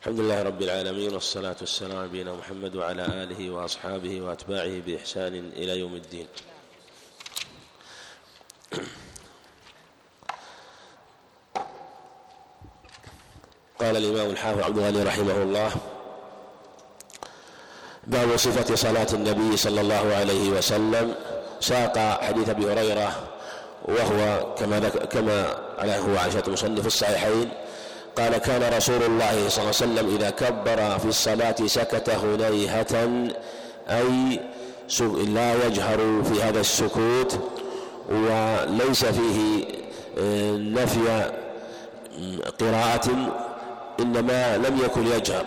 الحمد لله رب العالمين والصلاة والسلام على محمد وعلى آله وأصحابه وأتباعه بإحسان إلى يوم الدين. قال الإمام الحافظ عبد الغني رحمه الله باب صفة صلاة النبي صلى الله عليه وسلم. ساق حديث أبي هريرة وهو كما كما عليه هو عائشة المصنف في الصحيحين قال كان رسول الله صلى الله عليه وسلم إذا كبر في الصلاة سكت هنيهة أي لا يجهر في هذا السكوت وليس فيه آه، نفي قراءة إنما لم يكن يجهر.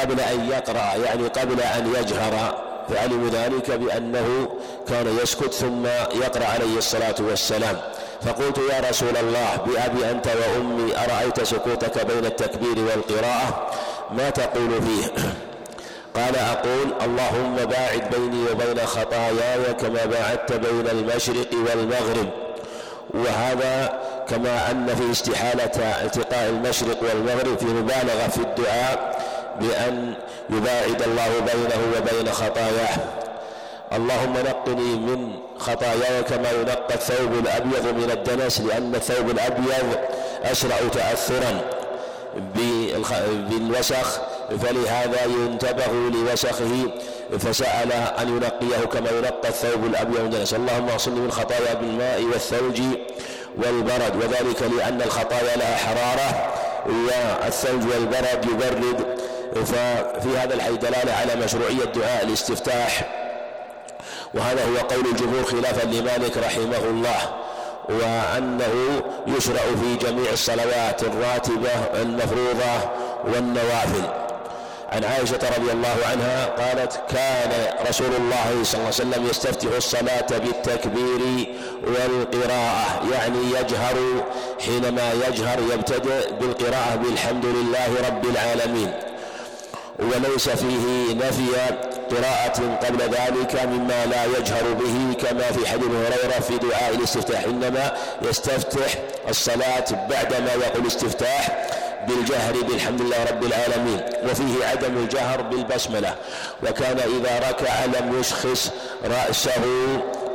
قبل أن يقرأ يعني قبل أن يجهر فعلموا ذلك بأنه كان يسكت ثم يقرأ عليه الصلاة والسلام. فقلت يا رسول الله بأبي أنت وأمي أرأيت سكوتك بين التكبير والقراءة؟ ما تقول فيه؟ قال أقول اللهم باعد بيني وبين خطاياي كما باعدت بين المشرق والمغرب. وهذا كما أن في استحالة التقاء المشرق والمغرب في مبالغة في الدعاء بأن يباعد الله بينه وبين خطاياه. اللهم نقني من خطاياي كما ينقى الثوب الأبيض من الدنس لأن الثوب الأبيض أسرع تأثرا بالوسخ فلهذا ينتبه لوسخه فسأل أن ينقيه كما ينقى الثوب الأبيض من الدنس. اللهم اغسلني من خطايا بالماء والثلج والبرد وذلك لأن الخطايا لها حرارة والثلج والبرد يبرد. ففي هذا الحديث دلالة على مشروعية دعاء الاستفتاح وهذا هو قول الجمهور خلافا لمالك رحمه الله وأنه يشرع في جميع الصلوات الراتبة المفروضة والنوافل. عن عائشة رضي الله عنها قالت كان رسول الله صلى الله عليه وسلم يستفتح الصلاة بالتكبير والقراءة يعني يجهر حينما يجهر يبتدئ بالقراءة بالحمد لله رب العالمين. وليس فيه نفي قراءة قبل ذلك مما لا يجهر به كما في حديث هريرة في دعاء الاستفتاح. إنما يستفتح الصلاة بعدما يقول استفتاح بالجهر بالحمد لله رب العالمين وفيه عدم الجهر بالبسملة. وكان إذا ركع لم يشخص رأسه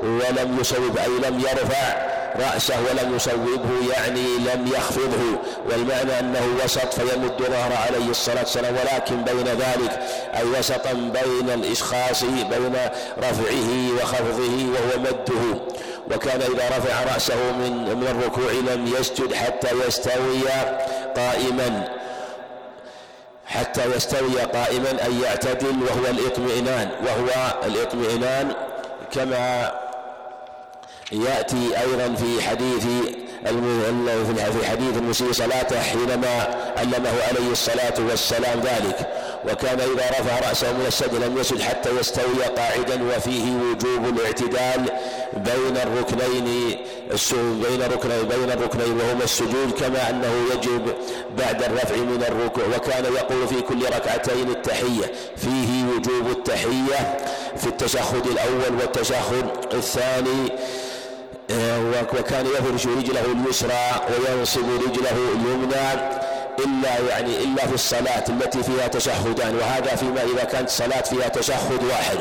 ولم يصوب أي لم يرفع رأسه ولم يصوبه يعني لم يخفضه. والمعنى أنه وسط فيمد ظهر عليه الصلاة والسلام ولكن بين ذلك أي وسطا بين الإشخاص بين رفعه وخفضه وهو مده. وكان إذا رفع رأسه من من الركوع لم يسجد حتى يستوي قائما. حتى يستوي قائما أي يعتدل وهو الإطمئنان. وهو الإطمئنان كما يأتي أيضا في حديث في حديث المسيء صلاته حينما علمه عليه الصلاة والسلام ذلك. وكان إذا رفع رأسه من السجد لم يسجد حتى يستوي قاعدا وفيه وجوب الاعتدال بين الركنين بين الركنين بين الركنين وهما السجود كما أنه يجب بعد الرفع من الركوع. وكان يقول في كل ركعتين التحية فيه وجوب التحية في التشهد الأول والتشهد الثاني. وكان يفرش رجله اليسرى وينصب رجله اليمنى إلا يعني إلا في الصلاة التي فيها تشهدان. وهذا فيما إذا كانت صلاة فيها تشهد واحد.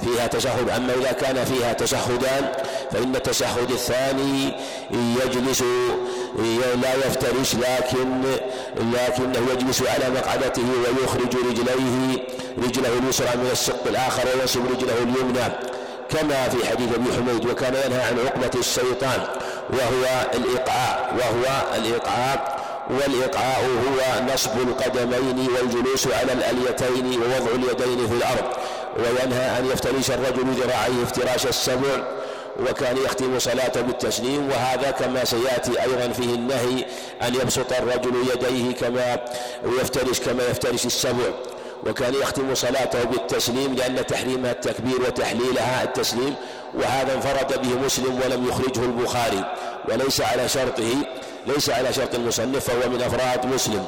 فيها تشهد. أما إذا كان فيها تشهدان فإن التشهد الثاني يجلس لا يفترش لكن لكنه يجلس على مقعدته ويخرج رجليه رجله اليسرى من الشق الآخر وينصب رجله اليمنى. كما في حديث أبي حميد وكان ينهى عن عقبة الشيطان وهو الإيقاع وهو الإيقاع والإيقاع هو نصب القدمين والجلوس على الأليتين ووضع اليدين في الأرض. وينهى أن يفترش الرجل ذراعيه افتراش السبع وكان يختم صلاته بالتسليم. وهذا كما سيأتي أيضا فيه النهي أن يبسط الرجل يديه كما ويفترش كما يفترش السبع وكان يختم صلاته بالتسليم لأن تحريمها التكبير وتحليلها التسليم وهذا انفرد به مسلم ولم يخرجه البخاري وليس على شرطه ليس على شرط المصنف فهو من أفراد مسلم.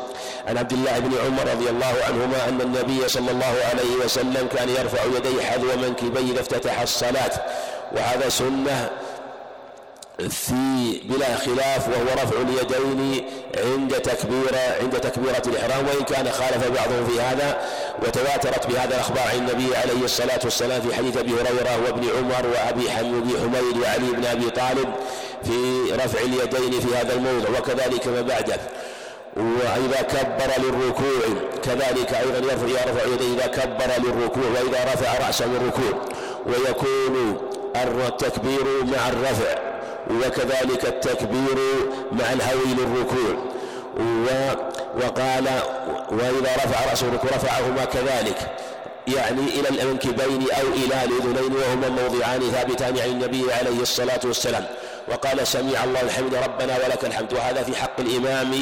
عن عبد الله بن عمر رضي الله عنهما أن النبي صلى الله عليه وسلم كان يرفع يديه حذو منكبيه إذا افتتح الصلاة وهذا سنة في بلا خلاف وهو رفع اليدين عند تكبيرة عند تكبيرة الإحرام وإن كان خالف بعضهم في هذا وتواترت بهذا الأخبار عن النبي عليه الصلاة والسلام في حديث أبي هريرة وابن عمر وأبي حميد وعلي بن أبي طالب في رفع اليدين في هذا الموضع وكذلك ما بعده. وإذا كبر للركوع كذلك أيضا يرفع يرفع يديه إذا كبر للركوع وإذا رفع رأسه من الركوع ويكون التكبير مع الرفع. وكذلك التكبير مع الهوي للركوع. وقال وإذا رفع رأسه الركوع رفعهما كذلك. يعني إلى المنكبين أو إلى الأذنين وهما موضعان ثابتان عن النبي عليه الصلاة والسلام. وقال سمع الله الحمد ربنا ولك الحمد. وهذا في حق الإمام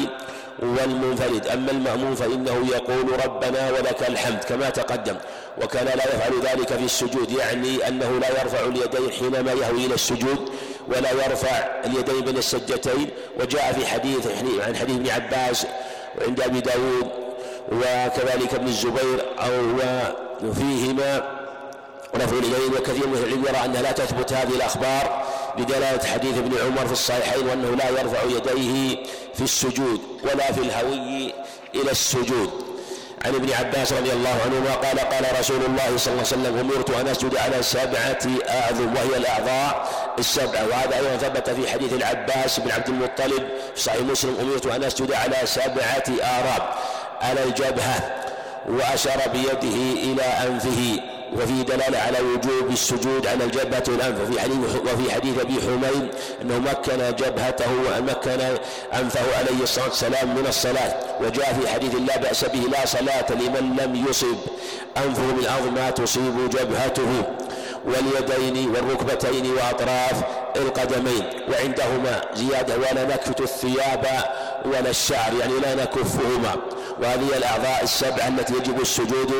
والمنفرد. أما المأموم فإنه يقول ربنا ولك الحمد كما تقدم. وكان لا يفعل ذلك في السجود يعني أنه لا يرفع اليدين حينما يهوي إلى السجود. ولا يرفع اليدين بين السجدتين. وجاء في حديث عن حديث ابن عباس وعند أبي داود وكذلك ابن الزبير أو وفيهما رفع اليدين. وكثير من العلم يرى أنها لا تثبت هذه الأخبار بدلالة حديث ابن عمر في الصحيحين وأنه لا يرفع يديه في السجود ولا في الهوي إلى السجود. عن ابن عباس رضي الله عنهما قال قال رسول الله صلى الله عليه وسلم أمرت أن أسجد على سبعة أعظم وهي الأعضاء السبعة وهذا أيضا ثبت في حديث العباس بن عبد المطلب في صحيح مسلم أمرت أن أسجد على سبعة آراب على الجبهة وأشار بيده إلى أنفه. وفي دلالة على وجوب السجود على الجبهة والأنف وفي حديث وفي حديث أبي حميد أنه مكن جبهته ومكن أنفه عليه الصلاة والسلام من الصلاة. وجاء في حديث لا بأس به لا صلاة لمن لم يصب. أنفه بالأرض ما تصيب جبهته. واليدين والركبتين وأطراف القدمين. وعندهما زيادة ولا نكفت الثياب ولا الشعر يعني لا نكفهما. وهذه الأعضاء السبعة التي يجب السجود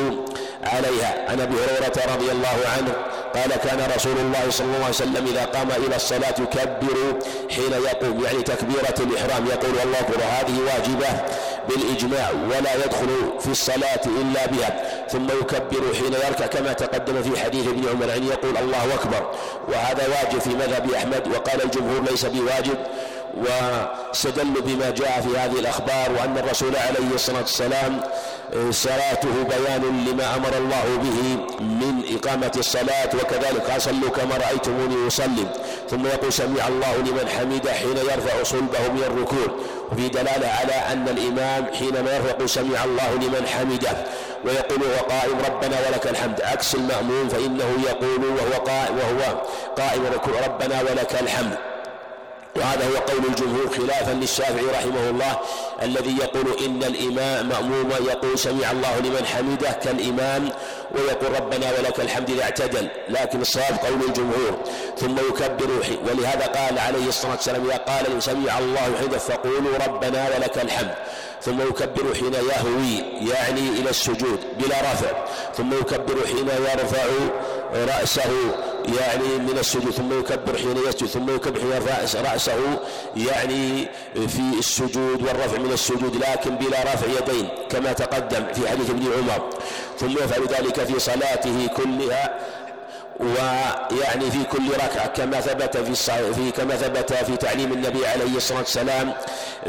عليها. عن أبي هريرة رضي الله عنه قال كان رسول الله صلى الله عليه وسلم إذا قام إلى الصلاة يكبر حين يقوم. يعني تكبيرة الإحرام. يقول الله أكبر هذه واجبة بالإجماع ولا يدخل في الصلاة إلا بها. ثم يكبر حين يركع كما تقدم في حديث ابن عمر. يعني يقول الله أكبر. وهذا واجب في مذهب أحمد. وقال الجمهور ليس بواجب واستدلوا بما جاء في هذه الأخبار وأن الرسول عليه الصلاة والسلام صلاته بيان لما أمر الله به من إقامة الصلاة وكذلك صلوا كما رأيتموني أصلي. ثم يقول سمع الله لمن حمد حين يرفع صلبه من الركوع وفي دلالة على أن الإمام حينما يرفع سمع الله لمن حمده ويقول وهو قائم ربنا ولك الحمد عكس المأموم فإنه يقول وهو قائم وهو قائم ربنا ولك الحمد وهذا هو قول الجمهور خلافا للشافعي رحمه الله الذي يقول إن الإمام مأموم يقول سمع الله لمن حمده كالإمام ويقول ربنا ولك الحمد إذا اعتدل. لكن الصواب قول الجمهور. ثم يكبر ولهذا قال عليه الصلاة والسلام إذا قال سمع الله حمده فقولوا ربنا ولك الحمد. ثم يكبر حين يهوي يعني إلى السجود بلا رفع. ثم يكبر حين يرفع رأسه يعني من السجود ثم يكبر حين يسجد ثم يكبر حين يرفع رأسه يعني في السجود والرفع من السجود لكن بلا رفع يدين كما تقدم في حديث ابن عمر. ثم يفعل ذلك في صلاته كلها ويعني في كل ركعة كما ثبت في, في كما ثبت في تعليم النبي عليه الصلاة والسلام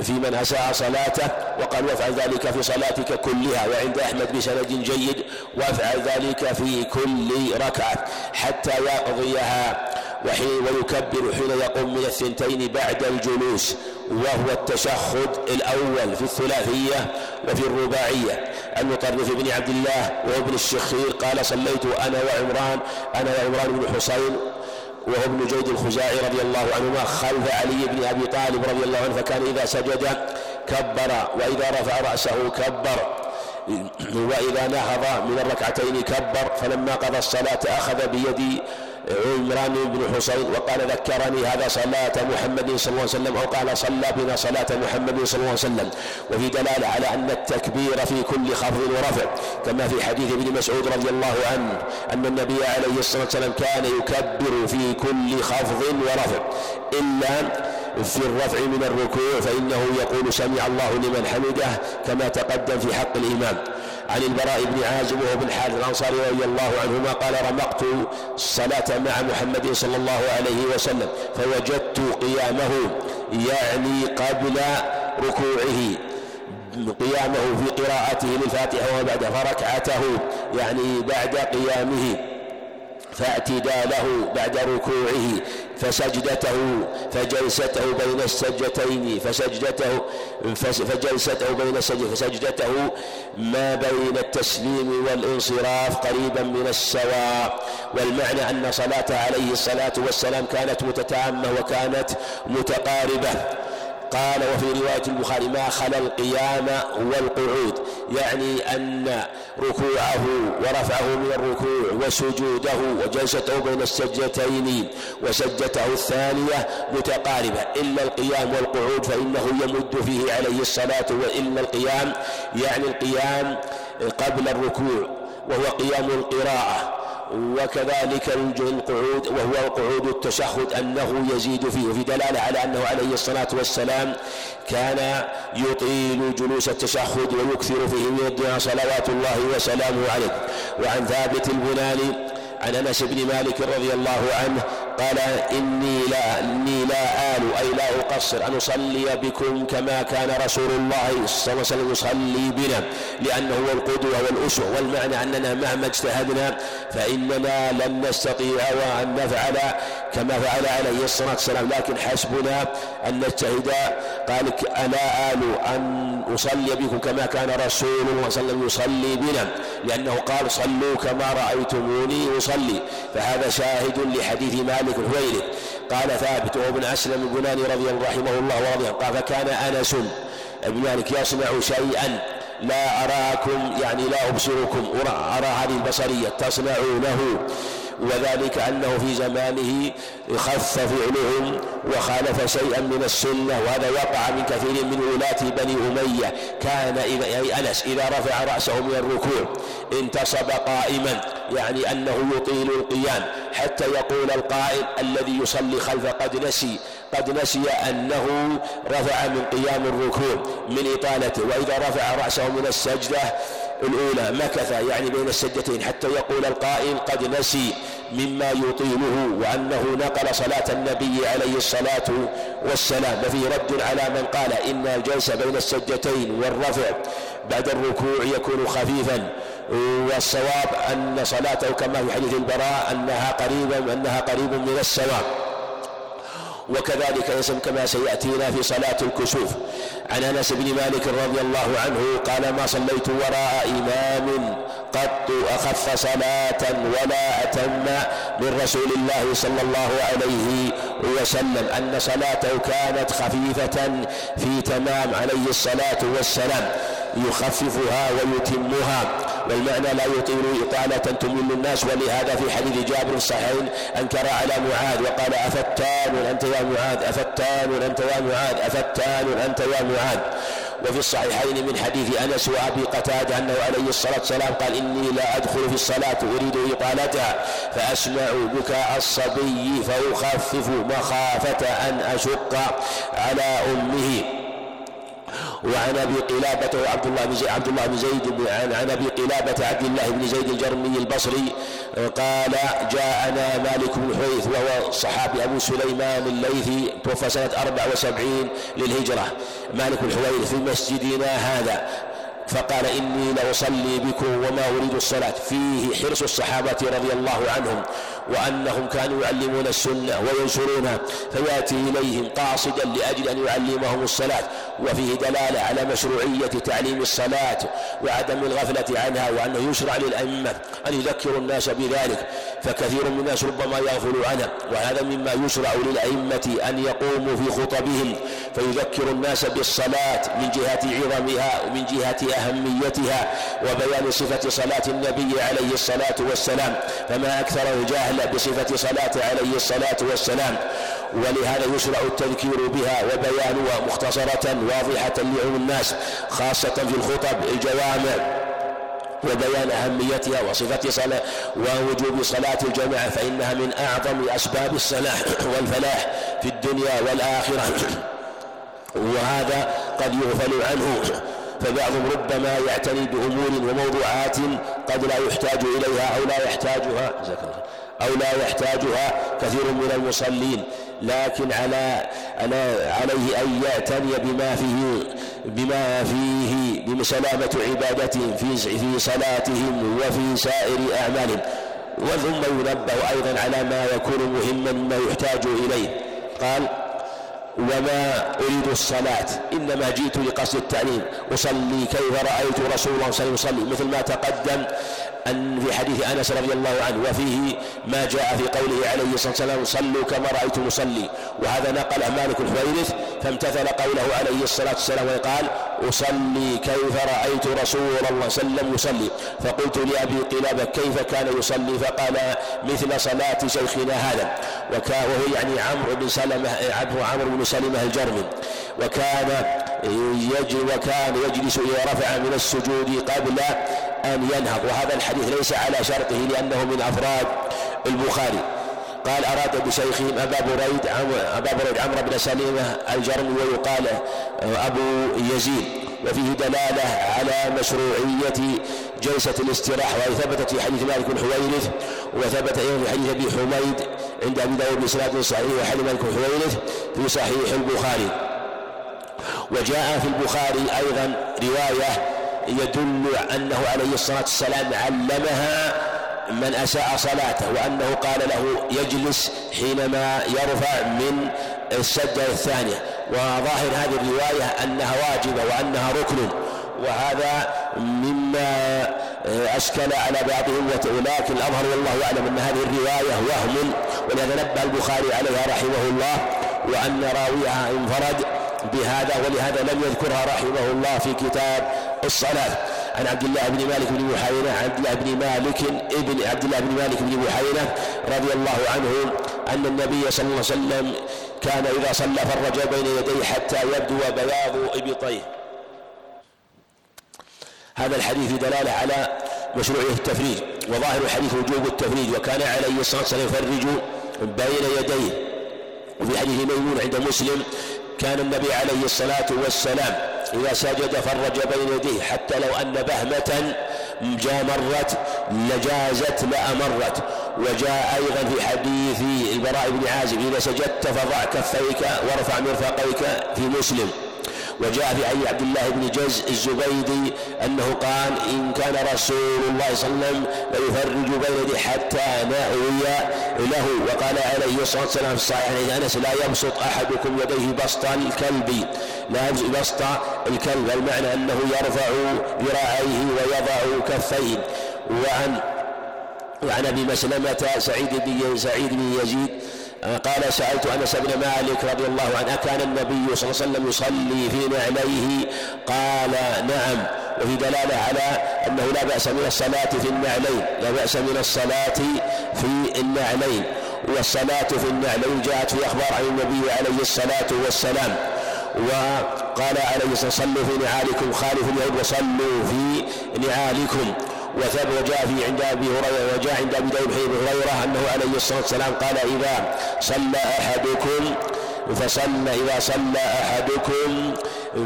في من أساء صلاته وقال وافعل ذلك في صلاتك كلها وعند أحمد بسند جيد وافعل ذلك في كل ركعة حتى يقضيها وحين ويكبر حين يقوم من الثنتين بعد الجلوس وهو التشهد الأول في الثلاثية وفي الرباعية. عن مطرف بن عبد الله وهو ابن الشخير قال صليت أنا وعمران أنا وعمران بن حسين وهو ابن جيد الخزاعي رضي الله عنهما خلف علي بن أبي طالب رضي الله عنه فكان إذا سجد كبر وإذا رفع رأسه كبر وإذا نهض من الركعتين كبر فلما قضى الصلاة أخذ بيدي عمران بن حسين وقال ذكرني هذا صلاة محمد صلى الله عليه وسلم أو قال صلى بنا صلاة محمد صلى الله عليه وسلم. وفي دلالة على أن التكبير في كل خفض ورفع كما في حديث ابن مسعود رضي الله عنه أن النبي عليه الصلاة والسلام كان يكبر في كل خفض ورفع. إلا في الرفع من الركوع فإنه يقول سمع الله لمن حمده كما تقدم في حق الإمام. عن البراء بن عازب وهو بن حارث الأنصاري رضي الله عنهما قال رمقت الصلاة مع محمد صلى الله عليه وسلم فوجدت قيامه يعني قبل ركوعه قيامه في قراءته للفاتحة وبعد فركعته يعني بعد قيامه فاعتداله بعد ركوعه. فسجدته فجلسته بين السجدتين فسجدته فجلسته بين السجدتين فسجدته ما بين التسليم والانصراف قريبا من السواء والمعنى أن صلاته عليه الصلاة والسلام كانت متتامة وكانت متقاربة. قال وفي رواية البخاري ما خلا القيام والقعود. يعني أن ركوعه ورفعه من الركوع وسجوده وجلسته بين السجدتين وسجدته الثانية متقاربة. إلا القيام والقعود فإنه يمد فيه عليه الصلاة وإلا القيام يعني القيام قبل الركوع وهو قيام القراءة. وكذلك القعود وهو قعود التشهد أنه يزيد فيه وفي دلالة على أنه عليه الصلاة والسلام كان يطيل جلوس التشهد ويكثر فيه من الدعاء صلوات الله وسلامه عليه. وعن ثابت البناني عن أنس بن مالك رضي الله عنه قال إني لا إني لا آل أي لا أقصر أن أصلي بكم كما كان رسول الله صلى الله عليه وسلم يصلي بنا لأنه هو القدوة والأسوة والمعنى أننا مهما اجتهدنا فإننا لن نستطيع وأن نفعل كما فعل عليه الصلاة والسلام. لكن حسبنا أن نجتهد. قال ألا آل أن أصلي بكم كما كان رسول الله صلى الله عليه وسلم يصلي بنا لأنه قال صلوا كما رأيتموني أصلي. فهذا شاهد لحديث مالك الهويري قال ثابت وابن أسلم البناني رضي الله رحمه الله ورضي قال فكان أنس ابن مالك يصنع شيئا لا أراكم يعني لا أبصركم أرى هذه البصرية تصنعونه. وذلك أنه في زمانه خف فعلهم وخالف شيئا من السنة وهذا وقع من كثير من ولاة بني أمية. كان إذا يعني أنس إذا رفع رأسه من الركوع انتصب قائما يعني أنه يطيل القيام حتى يقول القائل الذي يصلي خلفه قد نسي قد نسي أنه رفع من قيام الركوع من إطالته. وإذا رفع رأسه من السجدة الأولى مكث يعني بين السجدتين حتى يقول القائل قد نسي مما يطيله وأنه نقل صلاة النبي عليه الصلاة والسلام. وفي رد على من قال إن الجلسة بين السجدتين والرفع بعد الركوع يكون خفيفا. والصواب أن صلاته كما في حديث البراء أنها قريبا أنها قريب من السواء وكذلك يسم كما سيأتينا في صلاة الكسوف. عن أنس بن مالك رضي الله عنه قال ما صليت وراء إمام قط أخف صلاة ولا أتم من رسول الله صلى الله عليه وسلم أن صلاته كانت خفيفة في تمام عليه الصلاة والسلام يخففها ويتمها. والمعنى لا يطيل إطالة تمل الناس ولهذا في حديث جابر الصحيحين أنكر على معاذ وقال أفتان أنت يا معاذ أفتان أنت يا معاذ أفتان أنت يا معاذ. وفي الصحيحين من حديث أنس وأبي قتادة أنه عليه الصلاة والسلام قال إني لا أدخل في الصلاة أريد اطالتها فأسمع بكاء الصبي فأخفف مخافة أن أشق على أمه. وعن أبي قلابة وعبد الله بن عبد الله بن زيد عن, عن أبي قلابة عبد الله بن زيد الجرمي البصري قال جاءنا مالك بن حويث وهو صحابي أبو سليمان الليثي توفى سنه 74 للهجرة. مالك بن حويث في مسجدنا هذا. فقال إني لأصلي بكم وما أريد الصلاة. فيه حرص الصحابة رضي الله عنهم. وأنهم كانوا يعلمون السنة وينشرونها فيأتي إليهم قاصدا لأجل أن يعلمهم الصلاة وفيه دلالة على مشروعية تعليم الصلاة وعدم الغفلة عنها وأنه يشرع للأئمة أن يذكروا الناس بذلك فكثير من الناس ربما يغفل عنها وهذا مما يشرع للأئمة أن يقوموا في خطبهم فيذكروا الناس بالصلاة من جهة عظمها ومن جهة أهميتها وبيان صفة صلاة النبي عليه الصلاة والسلام فما أكثر الجاهل بصفة صلاة عليه الصلاة والسلام. ولهذا يشرع التذكير بها وبيانها مختصرة واضحة لعموم الناس خاصة في الخطب الجوامع وبيان أهميتها وصفة صلاة ووجوب صلاة الجماعة فإنها من أعظم أسباب الصلاح والفلاح في الدنيا والآخرة. وهذا قد يغفل عنه فبعضهم ربما يعتني بأمور وموضوعات قد لا يحتاج إليها أو لا يحتاجها. أو لا يحتاجها كثير من المصلين. لكن على عليه أن يعتني بما فيه بما فيه بسلامة عبادتهم في في صلاتهم وفي سائر أعمالهم. وثم ينبه أيضا على ما يكون مهما مما يحتاج إليه. قال وما أريد الصلاة إنما جئت لقصد التعليم. أصلي كيف رأيت رسول الله صلى الله عليه وسلم مثل ما تقدم أن في حديث أنس رضي الله عنه وفيه ما جاء في قوله عليه الصلاة والسلام صلوا كما رأيت مصلي وهذا نقله مالك الحويرث فامتثل قوله عليه الصلاة والسلام وقال أصلي كيف رأيت رسول الله صلى الله عليه وسلم يصلي. فقلت لأبي قلابة كيف كان يصلي؟ فقال مثل صلاة شيخنا هذا. وهو يعني عمرو بن سلمة عمرو بن سلمة الجرمي. وكان يجري وكان يجلس إذا رفع من السجود قبل أن ينهض. وهذا الحديث ليس على شرطه لأنه من أفراد البخاري. قال أراد بشيخهم أبا بريد أبا بريد عمرو بن سليمة الجرمي ويقال أبو يزيد. وفيه دلالة على مشروعية جلسة الاستراحة وهي ثبتت في حديث مالك بن حويرث وثبت أيضا في حديث أبي حميد عند أبي داود بإسناد صحيح وحديث مالك بن حويرث في صحيح البخاري. وجاء في البخاري أيضا رواية يدل أنه عليه الصلاة والسلام علمها من أساء صلاته وأنه قال له يجلس حينما يرفع من السجدة الثانية وظاهر هذه الرواية أنها واجبة وأنها ركن وهذا مما أشكل على بعضهم ولكن الأظهر والله أعلم أن هذه الرواية وهم ولهذا نبه البخاري عليها رحمه الله وأن راويها انفرد بهذا ولهذا لم يذكرها رحمه الله في كتاب الصلاة. عن عبد الله بن مالك بن محينة عبد الله بن مالك ابن عبد الله بن مالك بن محينة رضي الله عنه أن النبي صلى الله عليه وسلم كان إذا صلى فرج بين يديه حتى يبدو بياض إبطيه. هذا الحديث دلالة على مشروعية التفريج وظاهر الحديث وجوب التفريج وكان عليه الصلاة والسلام يفرج بين يديه. وفي حديث ميمون عند مسلم كان النبي عليه الصلاة والسلام إذا سجد فرج بين يديه حتى لو أن بهمة جامرت لجازت لأمرت وجاء أيضا في حديث البراء بن عازب إذا سجدت فضع كفيك وارفع مرفقيك في مسلم. وجاء في حديث عبد الله بن جز الزبيدي أنه قال إن كان رسول الله صلى الله عليه وسلم ليفرج بين حتى نأوي له. وقال عليه الصلاة والسلام في الصحيح عن أنس لا يبسط أحدكم يديه بسط الكلب. لا بسط الكلب المعنى أنه يرفع ذراعيه ويضع كفيه. وعن وعن أبي مسلمة سعيد بن سعيد بن يزيد قال سألت أنس بن مالك رضي الله عنه أكان النبي صلى الله عليه وسلم يصلي في نعليه قال نعم. وفي دلالة على أنه لا بأس من الصلاة في النعلين لا بأس من الصلاة في النعلين. والصلاة في النعلين جاءت في أخبار عن النبي عليه الصلاة والسلام. وقال عليه الصلاة والسلام صلوا في نعالكم خالفوا اليهود وصلوا في نعالكم. وثب وجاء في عند أبي هريرة وجاء عند أبي داود أبي هريرة أنه عليه الصلاة والسلام قال إذا صلى أحدكم فصلى إذا صلى أحدكم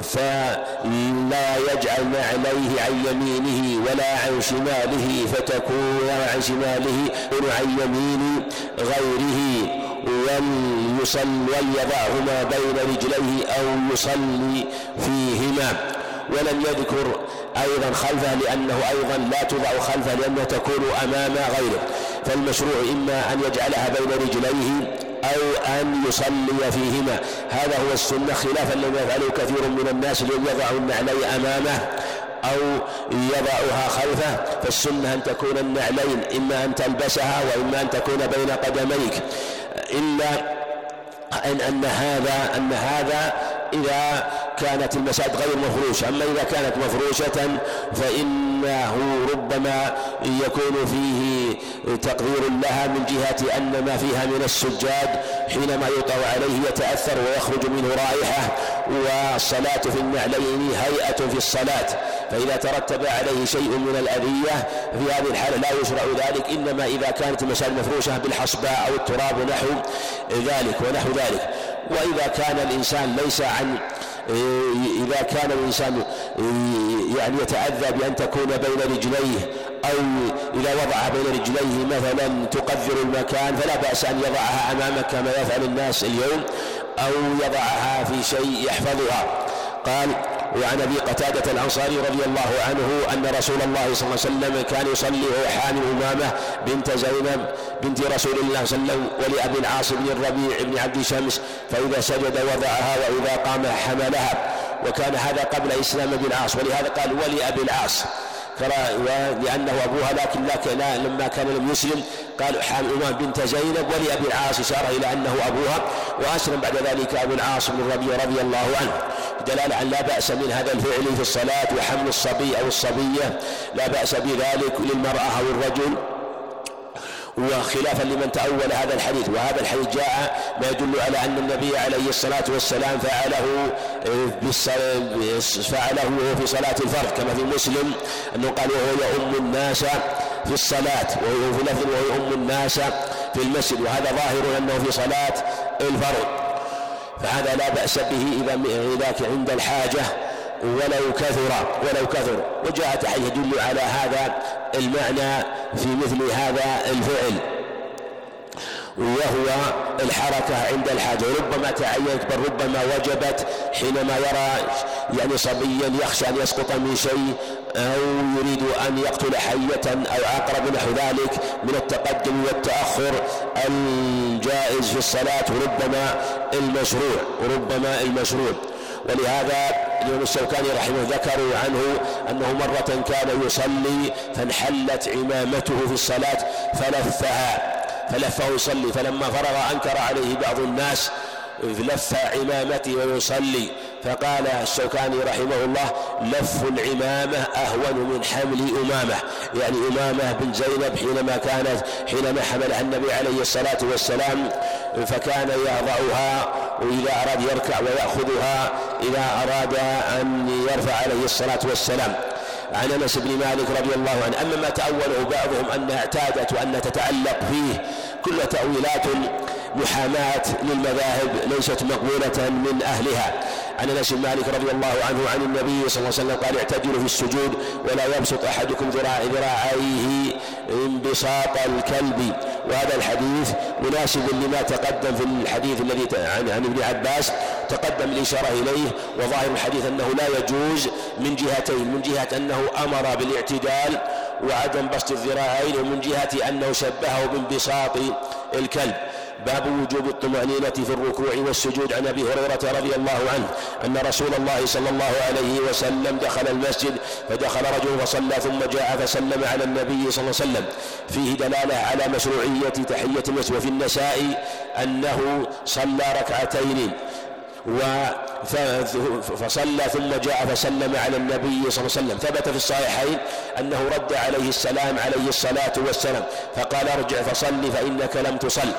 فلا يجعل نعليه عن يمينه ولا عن شماله فتكون عن شماله عن يمين غيره وليصل وليضعهما بين رجليه أو يصلي فيهما. ولم يذكر أيضا خلفه لأنه أيضا لا توضع خلفه لأنه تكون أمام غيره. فالمشروع إما أن يجعلها بين رجليه أو أن يصلي فيهما. هذا هو السنة خلافا لما يفعله كثير من الناس الذين يضعوا النعلي أمامه أو يضعها خلفه. فالسنة أن تكون النعلين إما أن تلبسها وإما أن تكون بين قدميك. إلا أن أن هذا أن هذا إذا كانت المساجد غير مفروشة. أما إذا كانت مفروشة فإنه ربما يكون فيه تقدير لها من جهة أن ما فيها من السجاد حينما يوطأ عليه يتأثر ويخرج منه رائحة والصلاة في النعلين هيئة في الصلاة. فإذا ترتب عليه شيء من الأذية في هذه الحالة لا يشرع ذلك إنما إذا كانت المساجد مفروشة بالحصباء أو التراب ونحو ذلك ونحو ذلك. وإذا كان الإنسان ليس عن إذا كان الإنسان يعني يتأذى بأن تكون بين رجليه أو إذا وضعها بين رجليه مثلا تقذر المكان فلا بأس أن يضعها أمامك كما يفعل الناس اليوم أو يضعها في شيء يحفظها. قال وعن أبي قتادة الأنصاري رضي الله عنه أن رسول الله صلى الله عليه وسلم كان يصلي وهو حامل امامه بنت زينب بنت رسول الله صلى الله عليه وسلم ولابي العاص بن الربيع بن عبد شمس فإذا سجد وضعها وإذا قام حملها وكان هذا قبل إسلام ابي العاص ولهذا قال ولابي العاص. لأنه أبوها لكن, لا لما كان لم يسلم قال حام أمام بنت زينب ولأبي العاص إشارة إلى أنه أبوها. وأسلم بعد ذلك أبو العاص بن الربيع رضي الله عنه. دلالة على لا بأس من هذا الفعل في الصلاة وحمل الصبي أو الصبية. لا بأس بذلك للمرأة أو الرجل. وخلافا لمن تأول هذا الحديث. وهذا الحديث جاء ما يدل على أن النبي عليه الصلاة والسلام فعله فعله وهو في صلاة الفرد كما في مسلم أنه قال وهو يؤم الناس في الصلاة وهو في لفظ وهو يؤم الناس في المسجد. وهذا ظاهر أنه في صلاة الفرد فهذا لا بأس به إذا إذا عند الحاجة. ولو كثر ولو كثر. وجاء حديث يدل على هذا المعنى في مثل هذا الفعل. وهو الحركة عند الحاجة ربما تعينت بل ربما وجبت حينما يرى يعني صبيا يخشى أن يسقط من شيء أو يريد أن يقتل حية أو عقرب نحو ذلك من التقدم والتأخر الجائز في الصلاة وربما المشروع وربما المشروع. ولهذا الإمام الشوكاني رحمه ذكروا عنه أنه مرة كان يصلي فانحلت عمامته في الصلاة فلفها فلفه يصلي فلما فرغ أنكر عليه بعض الناس لف عمامته ويصلي فقال الشوكاني رحمه الله لف العمامة أهون من حمل أمامة. يعني أمامة بن زينب حينما كانت حينما حملها النبي عليه الصلاة والسلام فكان يضعها وإذا أراد يركع ويأخذها إذا أراد أن يرفع عليه الصلاة والسلام. عن أنس بن مالك رضي الله عنه أما ما تاوله بعضهم أنها اعتادت وأن تتعلق فيه كل تأويلات محاماة للمذاهب ليست مقبولة من أهلها. عن انس بن مالك رضي الله عنه عن النبي صلى الله عليه وسلم قال اعتدلوا في السجود ولا يبسط احدكم ذراع ذراعيه انبساط الكلب. وهذا الحديث مناسب لما تقدم في الحديث الذي عن, عن ابن عباس تقدم الإشارة إليه وظاهر الحديث أنه لا يجوز من جهتين من جهة أنه أمر بالاعتدال وعدم بسط الذراعين ومن جهة أنه شبهه بانبساط الكلب. باب وجوب الطمأنينة في الركوع والسجود. عن أبي هريرة رضي الله عنه أن رسول الله صلى الله عليه وسلم دخل المسجد فدخل رجل فصلى ثم جاء فسلم على النبي صلى الله عليه وسلم. فيه دلالة على مشروعية تحية المسجد وفي النساء أنه صلى ركعتين. فصلى ثم جاء فسلم على النبي صلى الله عليه وسلم. ثبت في الصحيحين أنه رد عليه السلام عليه الصلاة والسلام فقال ارجع فصل فإنك لم تصل.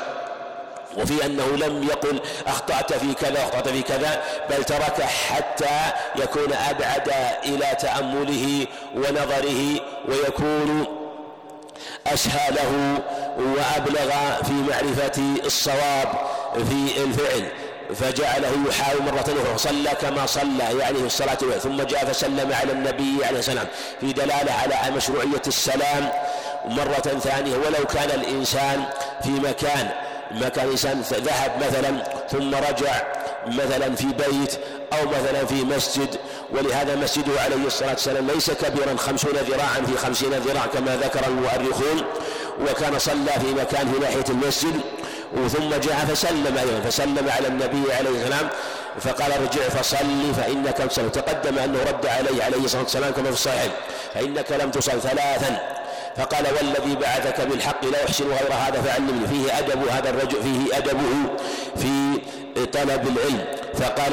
وفي أنه لم يقل أخطأت في كذا أخطأت في كذا بل ترك حتى يكون أبعد إلى تأمله ونظره ويكون أسهى له وأبلغ في معرفة الصواب في الفعل. فجعله يحاول مرة أخرى صلى كما صلى يعني في الصلاة ثم جاء فسلم على النبي عليه السلام في دلالة على مشروعية السلام مرة ثانية. ولو كان الإنسان في مكان مكان إنسان ذهب مثلا ثم رجع مثلا في بيت أو مثلا في مسجد ولهذا مسجده عليه الصلاة والسلام ليس كبيرا خمسون ذراعا في خمسين ذراع كما ذكر المؤرخون وكان صلى في مكان في ناحية المسجد ثم جاء فسلم أيضا فسلم على النبي عليه السلام فقال ارجع فصلي فإنك تصل. تقدم أنه رد عليه عليه الصلاة والسلام كما في الصحيح فإنك لم تصل ثلاثا. فقال والذي بعثك بالحق لا أحسن غير هذا فعلمني. فيه أدب هذا الرجل فيه أدبه في طلب العلم. فقال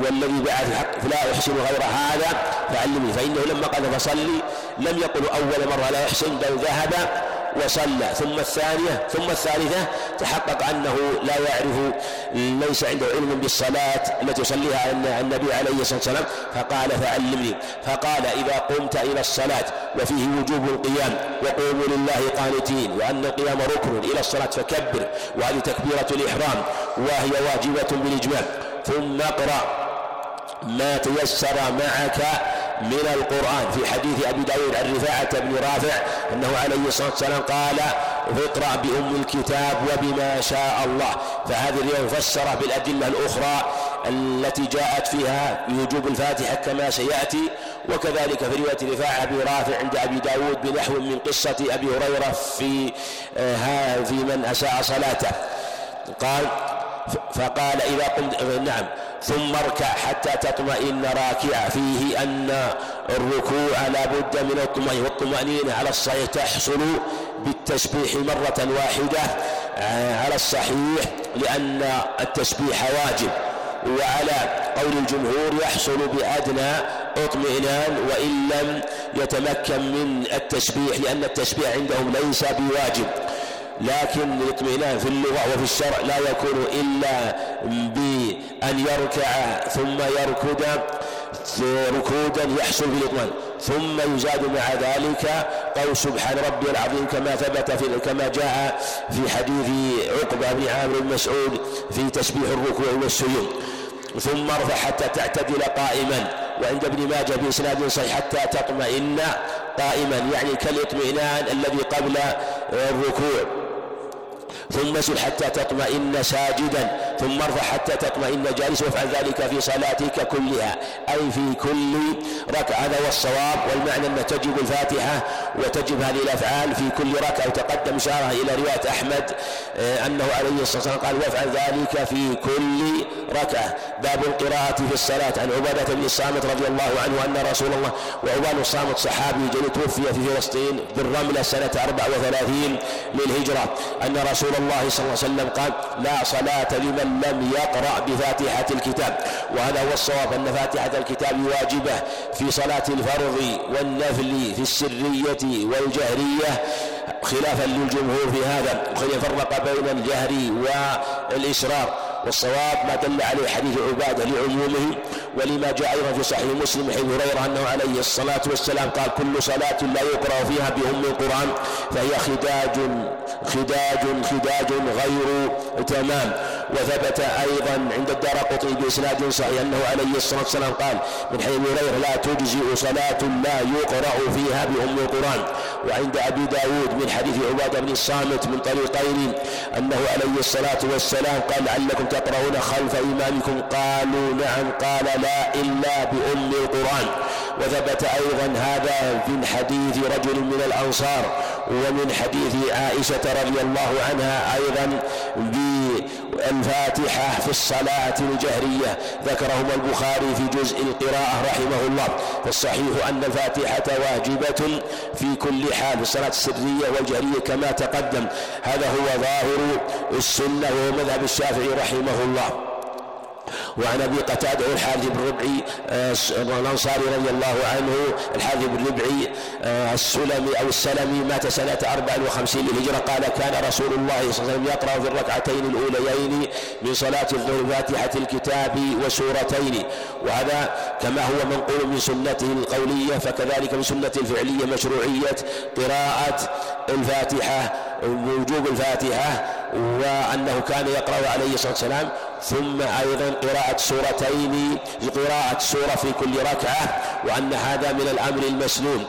والذي بعث الحق فلا أحسن غير هذا فعلمني. فإنه لما قال فصلي لم يقل أول مرة لا أحسن بل ذهب وصلى. ثم الثانية ثم الثالثة تحقق أنه لا يعرف ليس عنده علم بالصلاة التي يصليها النبي عليه الصلاة والسلام. فقال فعلمني. فقال إذا قمت إلى الصلاة وفيه وجوب القيام وقوموا لله قانتين وأن القيام ركن إلى الصلاة فكبر وهذه تكبيرة الإحرام وهي واجبة بالإجماع. ثم اقرأ. ما تيسر معك من القرآن في حديث أبي داود عن رفاعة بن رافع أنه عليه الصلاة والسلام قال اقرأ بأم الكتاب وبما شاء الله. فهذه الرواية مفسرة بالأدلة الأخرى التي جاءت فيها بوجوب الفاتحة كما سيأتي وكذلك في رواية رفاعة بن رافع عند أبي داود بنحو من قصة أبي هريرة في آه، في من أساء صلاته. قال فقال إذا قمت نعم. ثم اركع حتى تطمئن راكعا فيه أن الركوع لا بد من الطمأنينة والطمأنينة على الصحيح. تحصل بالتسبيح مرة واحدة على الصحيح لأن التسبيح واجب. وعلى قول الجمهور يحصل بأدنى اطمئنان وإن لم يتمكن من التسبيح لأن التسبيح عندهم ليس بواجب. لكن الاطمئنان في اللغة وفي الشرع لا يكون إلا بأن يركع ثم يركض ركودا يحصل بالاطمئنان ثم يزاد مع ذلك قول سبحان ربي العظيم كما ثبت في كما جاء في حديث عقبة بن عامر بن مسعود في تسبيح الركوع والسجود. ثم ارفع حتى تعتدل قائما وعند ابن ماجه بإسناد صحيح حتى تطمئن قائما يعني كالاطمئنان الذي قبل الركوع. ثم اسجد حتى تطمئن ساجدا ثم ارفع حتى تطمئن جالسا وافعل ذلك في صلاتك كلها. أي في كل ركعة هذا هو الصواب والمعنى أن تجب الفاتحة وتجب هذه الأفعال في كل ركعة. وتقدم إشارة إلى رواية أحمد آه، أنه عليه الصلاة والسلام قال وافعل ذلك في كل ركعة. باب القراءة في الصلاة. عن عبادة بن الصامت رضي الله عنه أن رسول الله وعبان الصامت صحابي جل توفي في فلسطين بالرملة سنة 34 للهجرة. أن رسول الله صلى الله عليه وسلم قال لا صلاة لمن لم يقرأ بفاتحة الكتاب. وهذا هو الصواب أن فاتحة الكتاب واجبة في صلاة الفرض والنفل في السرية والجهرية. خلافا للجمهور في هذا فرق بين الجهر والإسرار والصواب ما دل عليه حديث عبادة لعمومه ولما جاء أيضا في صحيح مسلم حيث هريرة أنه عليه الصلاة والسلام قال كل صلاة لا يقرأ فيها بأم القرآن فهي خداج خداج خداج غير تمام. وثبت أيضا عند الدار قطني بإسناد صحيح أنه عليه الصلاة والسلام قال من حديث هريرة لا تجزئ صلاة لا يقرأ فيها بأم القرآن. وعند أبي داود من حديث عبادة بن الصامت من طريقين أنه عليه الصلاة والسلام قال لعلكم تقرؤون خلف إمامكم قالوا نعم. قال لا إلا بأم القرآن. وثبت أيضا هذا من حديث رجل من الأنصار ومن حديث عائشة رضي الله عنها أيضا بالفاتحة في الصلاة الجهرية. ذكرهما البخاري في جزء القراءة رحمه الله. فالصحيح أن الفاتحة واجبة في كل حال. في الصلاة السرية والجهرية كما تقدم. هذا هو ظاهر السنة وهو مذهب الشافعي رحمه الله. وعن أبي قتادة الحارث بن ربعي آه، الانصاري رضي الله عنه الحارث بن ربعي آه، السلمي أو السلمي مات سنة 54 للهجرة قال كان رسول الله صلى الله عليه وسلم يقرأ في الركعتين الأوليين من صلاة الظهر فاتحة الكتاب وسورتين وهذا كما هو منقول من سنته القولية فكذلك من سنته الفعلية مشروعية قراءة الفاتحة وجوب الفاتحة وأنه كان يقرأ عليه الصلاة والسلام. ثم أيضا قراءة سورتين قراءة سورة في كل ركعة وأن هذا من الأمر المسنون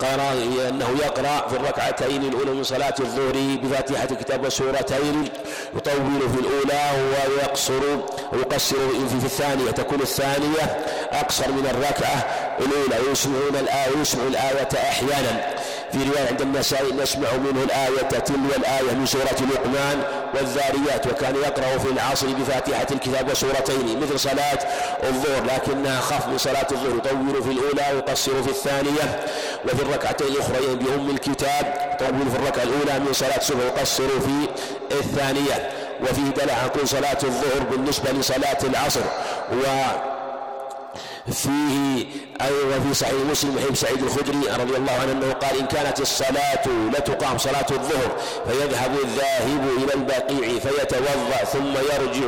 قال أنه يقرأ في الركعتين الأولى من صلاة الظهر بفاتحة الكتاب وسورتين يطول في الأولى ويقصر ويقصر في الثانية تكون الثانية أقصر من الركعة الأولى ويسمعون الآية الآية أحيانا. في رواية عند النسائي نسمع منه الآية تلو الآية من سورة لقمان والذاريات وكان يقرأ في العصر بفاتحة الكتاب وسورتين مثل صلاة الظهر لكنها خف من صلاة الظهر يطول في الأولى ويقصر في الثانية. وفي الركعتين الأخرين بأم الكتاب يطول في الركعة الأولى من صلاة الصبح ويقصر في الثانية. وفيه دلع عن كل صلاة الظهر بالنسبة لصلاة العصر و فيه أيضا في صحيح مسلم حديث سعيد الخدري رضي الله عنه أنه قال إن كانت الصلاة لتقام صلاة الظهر فيذهب الذاهب إلى البقيع فيتوضأ ثم يرجع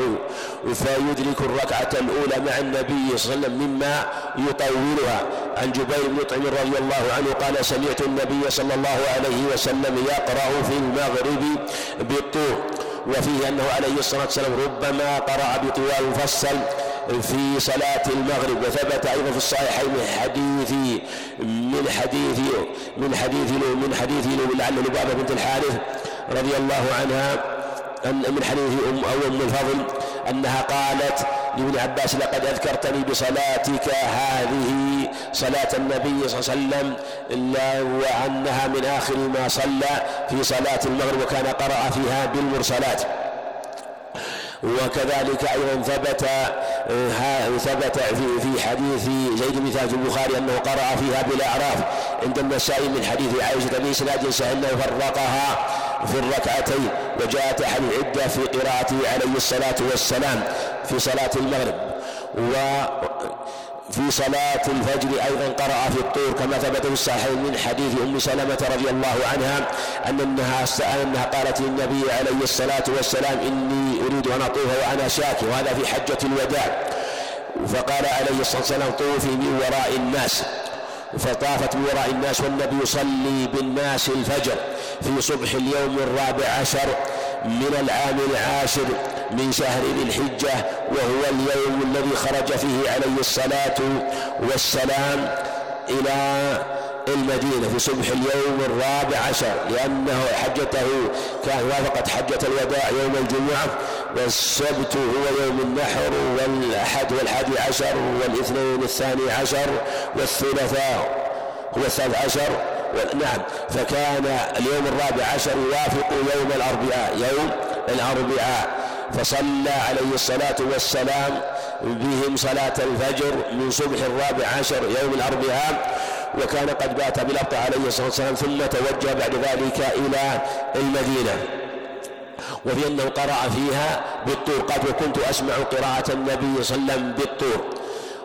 فيدرك الركعة الأولى مع النبي صلى الله عليه وسلم مما يطولها. عن جبير بن مطعم رضي الله عنه قال سمعت النبي صلى الله عليه وسلم يقرأ في المغرب بالطور وفيه أنه عليه الصلاة والسلام ربما قرأ بطوال مفصل في صلاة المغرب وثبت أيضا في الصحيحين من حديث من حديث من حديث من حديث لعل لبابة بنت الحارث رضي الله عنها أن من حديث أم أو أم الفضل أنها قالت لابن عباس لقد أذكرتني بصلاتك هذه صلاة النبي صلى الله عليه وسلم وأنها من آخر ما صلى في صلاة المغرب وكان قرأ فيها بالمرسلات. وكذلك أيضا ثبت ثبت في في حديث زيد بن ثابت البخاري أنه قرأ فيها بالأعراف. عند النسائي من حديث عائشة بإسناد صحيح أنه فرقها في الركعتين وجاءت أحد العدة في قراءته عليه الصلاة والسلام في صلاة المغرب. و في صلاة الفجر أيضا قرأ في الطور كما ثبت في الصحيحين من حديث أم سلمة رضي الله عنها أن أنها أنها قالت للنبي عليه الصلاة والسلام إني أريد أن أطوف وأنا شاكي وهذا في حجة الوداع. فقال عليه الصلاة والسلام طوفي من وراء الناس. فطافت من وراء الناس والنبي يصلي بالناس الفجر في صبح اليوم الرابع عشر. من العام العاشر من شهر ذي الحجة وهو اليوم الذي خرج فيه عليه الصلاة والسلام إلى المدينة في صبح اليوم الرابع عشر لأنه حجته كان وافقت حجة الوداع يوم الجمعة والسبت هو يوم النحر والأحد والحادي عشر والاثنين الثاني عشر والثلاثاء هو الثالث عشر. نعم. فكان اليوم الرابع عشر يوافق يوم الأربعاء يوم الأربعاء. فصلى عليه الصلاة والسلام بهم صلاة الفجر من صبح الرابع عشر يوم الأربعاء. وكان قد بات بالأبطى عليه الصلاة والسلام ثم توجه بعد ذلك إلى المدينة. وفي أنه قرأ فيها بالطور. قد وكنت أسمع قراءة النبي صلى الله عليه وسلم بالطور.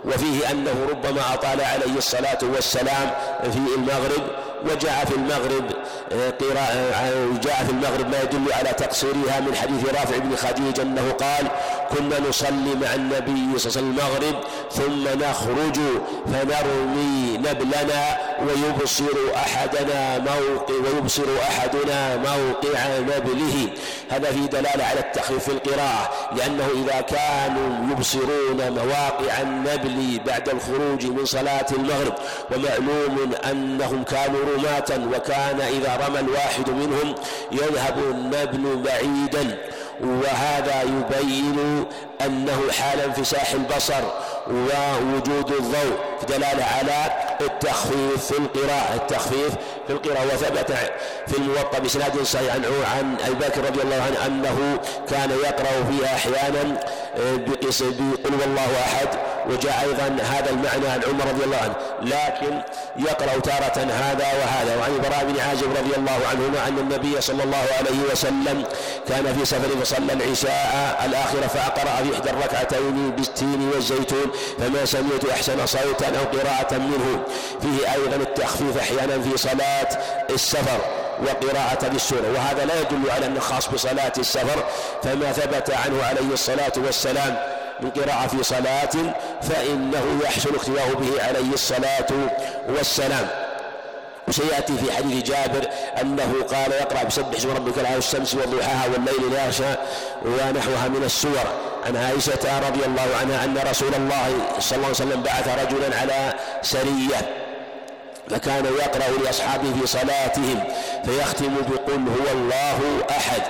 وفيه أنه ربما أطال عليه الصلاة والسلام في المغرب. وجاء في المغرب آه، قراءة آه، جاء في المغرب ما يدل على تقصيرها من حديث رافع بن خديج أنه قال كنا نصلي مع النبي صلى الله عليه وسلم المغرب ثم نخرج فنرمي نبلنا ويبصر أحدنا موقع ويبصر أحدنا موقع نبله. هذا في دلالة على التخفيف في القراءة لأنه إذا كانوا يبصرون مواقع النبل بعد الخروج من صلاة المغرب ومعلوم أنهم كانوا رماة وكان إذا رمى الواحد منهم يذهب النبل بعيدا وهذا يبين أنه حال انفساح البصر ووجود الضوء دلالة على التخفيف في القراءة التخفيف في القراءة وثبت في الموطأ بإسناد صحيح عن عن أبي بكر رضي الله عنه أنه كان يقرأ فيها أحيانا آه، بقل والله أحد وجاء أيضا هذا المعنى عن عمر رضي الله عنه. لكن يقرأ تارة هذا وهذا. وعن البراء بن عازب رضي الله عنهما أن النبي صلى الله عليه وسلم كان في سفر فصلى العشاء الآخرة فأقرأ في إحدى الركعتين بالتين والزيتون فما سمعت أحسن صوتا أو قراءة منه. فيه أيضا التخفيف أحيانا في صلاة السفر وقراءة بالسورة وهذا لا يدل على أنه خاص بصلاة السفر فما ثبت عنه عليه الصلاة والسلام بالقراءة في صلاة فإنه يحسن اقتداء به عليه الصلاة والسلام. وسيأتي في حديث جابر أنه قال يقرأ بسبح اسم ربك العالي الشمس وضحاها والليل لا يغشى ونحوها من السور عن عائشة رضي الله عنها أن رسول الله صلى الله عليه وسلم بعث رجلا على سرية فكان يقرأ لأصحابه في صلاتهم فيختم بقل هو الله أحد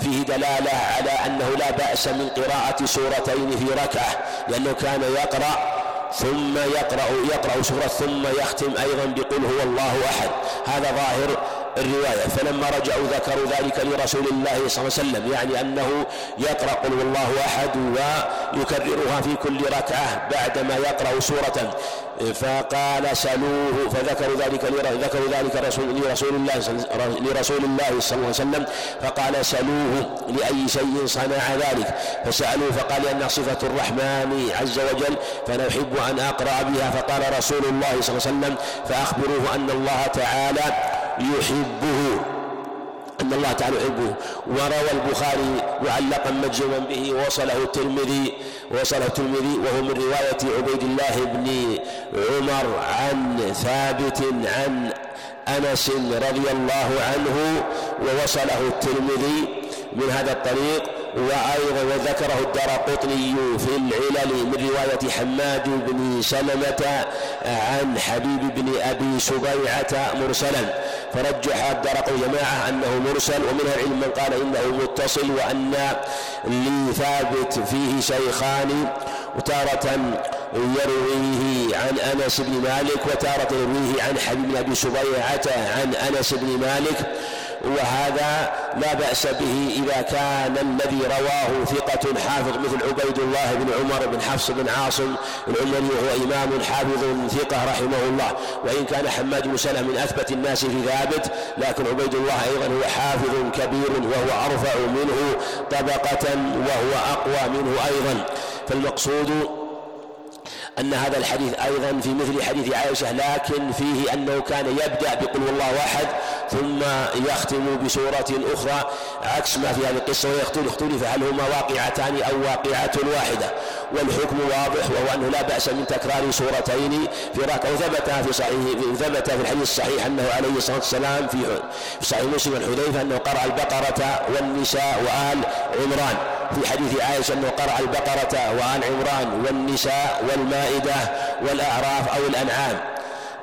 فيه دلالة على أنه لا بأس من قراءة سورتين في ركعة لأنه كان يقرأ ثم يقرأ يقرأ سورة ثم يختم أيضا بقل هو الله أحد. هذا ظاهر الرواية. فلما رجعوا ذكروا ذلك لرسول الله صلى الله عليه وسلم يعني أنه يقرأ قل الله أحد ويكررها في كل ركعة بعدما يقرأ سورة. فقال سلوه فذكروا ذلك ذكروا ذلك رسول لرسول الله لرسول الله صلى الله عليه وسلم. فقال سلوه لأي شيء صنع ذلك؟ فسألوه فقال أنها صفة الرحمن عز وجل فأنا أحب أن أقرأ بها. فقال رسول الله صلى الله عليه وسلم فأخبروه أن الله تعالى يحبه أن الله تعالى يحبه. وروى البخاري معلقا مجزوما به ووصله الترمذي ووصله الترمذي وهو من رواية عبيد الله بن عمر عن ثابت عن أنس رضي الله عنه ووصله الترمذي من هذا الطريق. وأيضا وذكره الدار قطني في العلل من رواية حماد بن سلمة عن حبيب بن أبي سبيعة مرسلا. فرجح الدرق جماعة أنه مرسل ومنها العلم من قال إنه متصل وأن لثابت فيه شيخان وتارة يرويه عن أنس بن مالك وتارة يرويه عن حبيب بن أبي سبيعة عن أنس بن مالك. وهذا لا بأس به إذا كان الذي رواه ثقة حافظ مثل عبيد الله بن عمر بن حفص بن عاصم العمري وهو إمام حافظ ثقة رحمه الله. وإن كان حماد بن سلمة من أثبت الناس في ثابت لكن عبيد الله أيضا هو حافظ كبير وهو أرفع منه طبقة وهو أقوى منه أيضا. فالمقصود أن هذا الحديث أيضا في مثل حديث عائشة لكن فيه أنه كان يبدأ بقل والله أحد ثم يختم بسورة أخرى. عكس ما في هذه القصة ويختلف هل هما واقعتان أو واقعة واحدة. والحكم واضح وهو أنه لا بأس من تكرار سورتين في ركعة. وثبت في صحيح ثبت في الحديث الصحيح أنه عليه الصلاة والسلام في صحيح مسلم الحذيفة أنه قرأ البقرة والنساء وآل عمران. في حديث عائشة أنه قرأ البقرة وآل عمران والنساء والمائدة والأعراف أو الأنعام.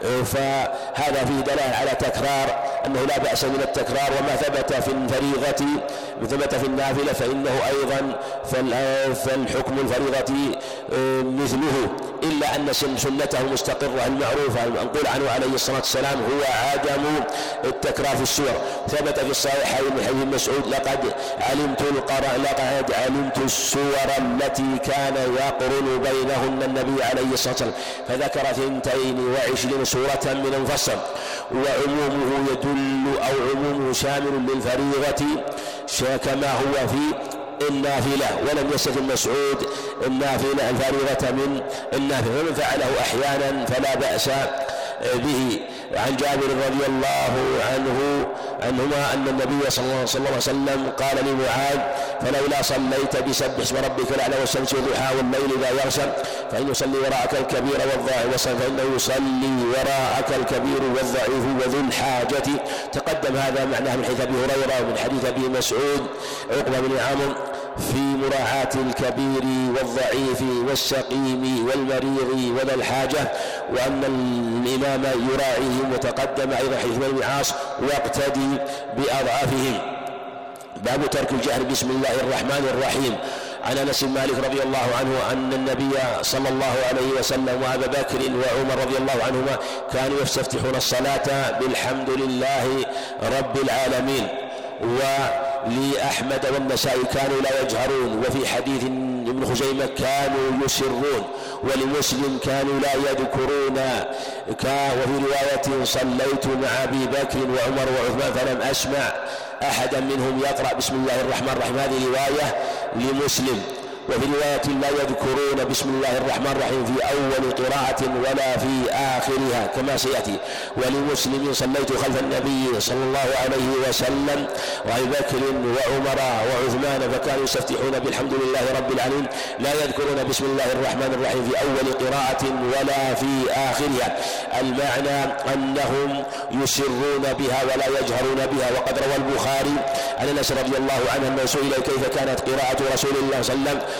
فهذا فيه دلالة على تكرار أنه لا بأس من التكرار وما ثبت في الفريضة ثبت في النافلة فإنه أيضا فالحكم الفريضة آه، مثله إلا أن سنته مستقرة المعروفة المنقول عنه عليه الصلاة والسلام هو عدم التكرار في السور. ثبت في الصحيحين من حديث مسعود لقد علمت القرآن لقد علمت السور التي كان يقرن بينهن النبي عليه الصلاة والسلام. فذكر ثنتين وعشرين سورة من المفصل وعمومه يدل أو عمومه شامل للفريضة كما هو في النافلة. ولم يستثن مسعود النافلة الفريضة من النافلة. ومن فعله أحيانا فلا بأس به عن جابر رضي الله عنه عنهما أن النبي صلى الله عليه وسلم قال لمعاذ فلولا صليت بسبح اسم ربك الأعلى والشمس والضحى والليل إذا يغشى فإن يصلي وراءك الكبير والضعيف فإنه يصلي وراءك الكبير والضعيف وذو الحاجة. تقدم هذا معناه من حديث أبي هريرة ومن حديث أبي مسعود عقبة بن عامر. في مراعاة الكبير والضعيف والسقيم والمريض وذا الحاجة وأن الإمام يراعيهم وتقدم أيضا حديث ابن عاص واقتدي بأضعافهم. باب ترك الجهر بسم الله الرحمن الرحيم. عن أنس بن مالك رضي الله عنه أن النبي صلى الله عليه وسلم وأبا بكر وعمر رضي الله عنهما كانوا يستفتحون الصلاة بالحمد لله رب العالمين. و لأحمد والنسائي كانوا لا يجهرون وفي حديث ابن خزيمة كانوا يسرون ولمسلم كانوا لا يذكرون. وفي رواية صليت مع أبي بكر وعمر وعثمان فلم أسمع أحدا منهم يقرأ بسم الله الرحمن الرحيم. هذه رواية لمسلم. وفي رواية لا يذكرون بسم الله الرحمن الرحيم في أول قراءة ولا في آخرها كما سيأتي ولمسلم صليت خلف النبي صلى الله عليه وسلم وأبي بكر وعمر وعثمان فكانوا يستفتحون بالحمد لله رب العالمين لا يذكرون بسم الله الرحمن الرحيم في أول قراءة ولا في آخرها. المعنى أنهم يسرون بها ولا يجهرون بها وقد روى البخاري عن أنس رضي الله عنه أنه سئل كيف كانت قراءة رسول الله صلى الله عليه وسلم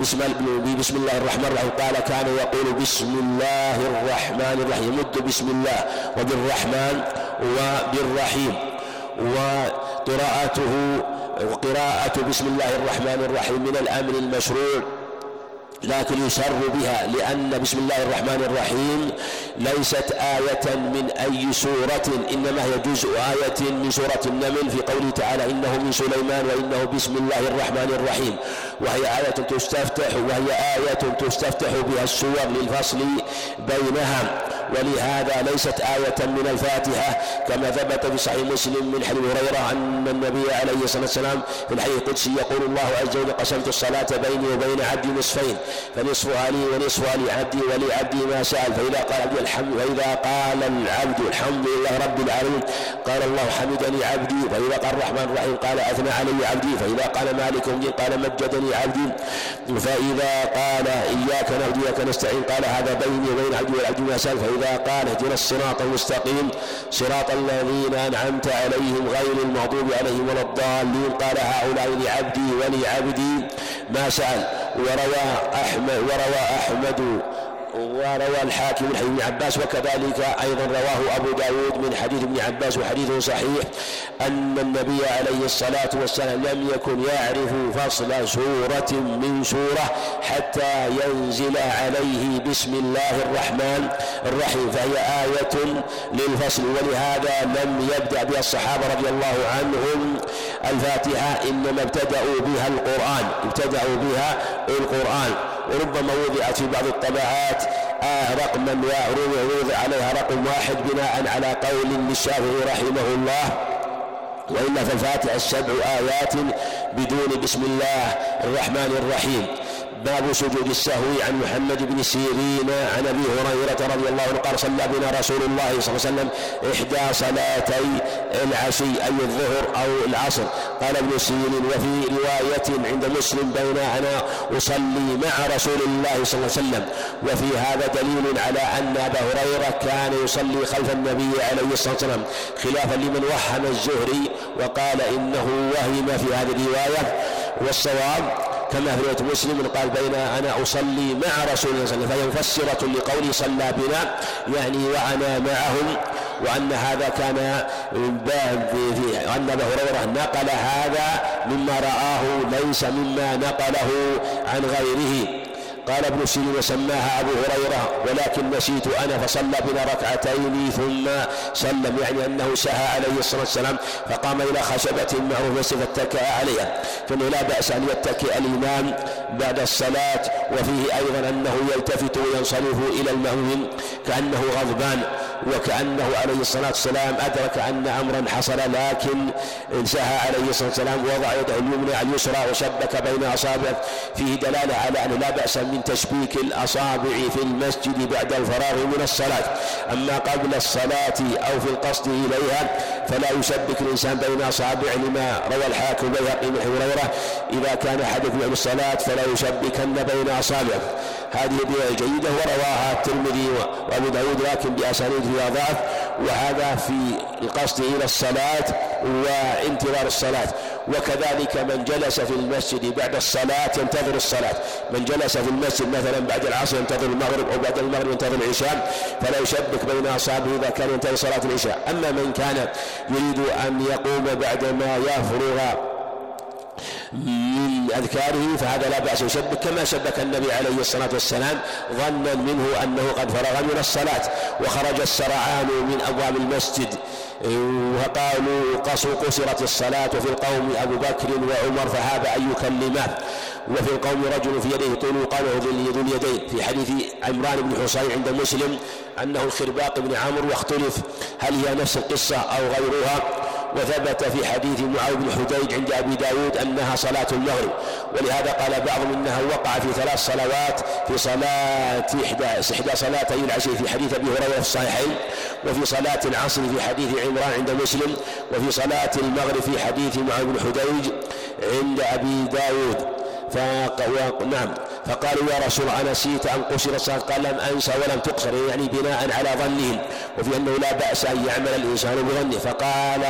بسم, الله الرحمن الرحيم. قال كان يقول بسم الله الرحمن الرحيم. يمد بسم الله وبالرحمن وبالرحيم. وقراءته وقراءة بسم الله الرحمن الرحيم من الأمر المشروع. لكن يسر بها لأن بسم الله الرحمن الرحيم ليست آية من أي سورة إنما هي جزء آية من سورة النمل في قوله تعالى إنه من سليمان وإنه بسم الله الرحمن الرحيم. وهي آية تستفتح وهي آية تستفتح بها السور للفصل بينها. ولهذا ليست آية من الفاتحة كما ثبت في صحيح مسلم من حديث هريرة أن النبي عليه الصلاة والسلام في الحديث القدسي يقول الله عز وجل قسمت الصلاة بيني وبين عبدي نصفين فنصفها لي ونصفها لعبدي ولعبدي ما سأل فإذا قال عبدي الحمد وإذا قال العبد الحمد لله رب العالمين قال الله حمدني عبدي فإذا قال الرحمن الرحيم قال أثنى علي عبدي فإذا قال مالك يوم قال مجدني عبدي فإذا قال إياك نعبد وإياك نستعين قال هذا بيني وبين عبدي والعبد ما سأل فإذا قال اهدنا الصراط المستقيم صراط الذين أنعمت عليهم غير المغضوب عليهم ولا الضالين. قال هؤلاء لعبدي ولعبدي ما سأل. وروى أحمد وروى أحمد وروى الحاكم من حديث ابن عباس وكذلك أيضا رواه أبو داود من حديث ابن عباس وحديث صحيح أن النبي عليه الصلاة والسلام لم يكن يعرف فصل سورة من سورة حتى ينزل عليه بسم الله الرحمن الرحيم فهي آية للفصل. ولهذا لم يبدأ بها الصحابة رضي الله عنهم الفاتحة إنما ابتدأوا بها القرآن ابتدأوا بها القرآن. وربما وضعت في بعض الطبعات. آه رقما ووضع عليها رقم واحد بناء على قول للشافعي رحمه الله. وإلا فالفاتحة السبع آيات بدون بسم الله الرحمن الرحيم. باب سجود السهو عن محمد بن سيرين عن أبي هريرة رضي الله عنه قال صلى بنا رسول الله صلى الله عليه وسلم إحدى صلاتي العشي أي الظهر أو العصر. قال ابن سيرين وفي رواية عند مسلم بين أنا أصلي مع رسول الله صلى الله عليه وسلم. وفي هذا دليل على أن أبا هريرة كان يصلي خلف النبي عليه الصلاة والسلام خلافا لمن وهم الزهري وقال إنه وهم في هذه الرواية. والصواب كما في رواية مسلم قال بين أنا أصلي مع رسول الله صلى الله عليه وسلم فهي مفسرة لقوله صلى بنا يعني وأنا معهم وأن هذا كان أن أبا هريرة نقل هذا مما رآه ليس مما نقله عن غيره. قال ابن سيرين وسماها أبو هريرة ولكن نسيت أنا فصلى بنا ركعتين ثم سلم يعني أنه سهى عليه الصلاة والسلام فقام إلى خشبة معروفة فاتكأ عليها. فإنه لا بأس أن يتكئ الإمام بعد الصلاة وفيه أيضا أنه يلتفت وينصرف إلى المأموم كأنه غضبان. وكأنه عليه الصلاة والسلام أدرك أن أمرا حصل لكن انسهى عليه الصلاة والسلام وضع يده اليمنى على اليسرى وشبك بين أصابعه. فيه دلالة على أنه لا بأس من تشبيك الأصابع في المسجد بعد الفراغ من الصلاة. أما قبل الصلاة أو في القصد إليها فلا يشبك الإنسان بين أصابع لما روى الحاكم بيهقي من هريرة إذا كان حدث من الصلاة فلا يشبكن بين أصابعه. هذه رواية جيدة ورواها الترمذي وأبو داود لكن بأسانيد فيها ضعف وهذا في القصد إلى الصلاة وانتظار الصلاة. وكذلك من جلس في المسجد بعد الصلاة ينتظر الصلاة. من جلس في المسجد مثلا بعد العصر ينتظر المغرب أو بعد المغرب ينتظر العشاء فلا يشبك بين أصابعه إذا كان ينتظر صلاة العشاء. أما من كان يريد أن يقوم بعدما يفرغ من أذكاره فهذا لا بأس يشبك كما شبك النبي عليه الصلاة والسلام ظنا منه أنه قد فرغ من الصلاة وخرج السرعان من أبواب المسجد. وقالوا قصرت الصلاة وفي القوم أبو بكر وعمر فهاب أن يكلمه. وفي القوم رجل في يديه طول قاله ذو اليدين. في حديث عمران بن حصين عند مسلم أنه الخرباق بن عمرو واختلف هل هي نفس القصة أو غيرها؟ وثبت في حديث معاذ بن حديج عند أبي داود أنها صلاة المغرب ولهذا قال بعضهم أنها وقع في ثلاث صلوات في صلاة إحدى إحدى صلاتي العشي في حديث أبي هريرة في الصحيحين وفي صلاة العصر في حديث عمران عند مسلم وفي صلاة المغرب في حديث معاذ بن حديج عند أبي داود. نعم. فقالوا يا رسول الله نسيت أن قصر الصلاة قال لم أنسى ولم تقصر يعني بناء على ظنهم وفي أنه لا بأس أن يعمل الإنسان بظنه. فقال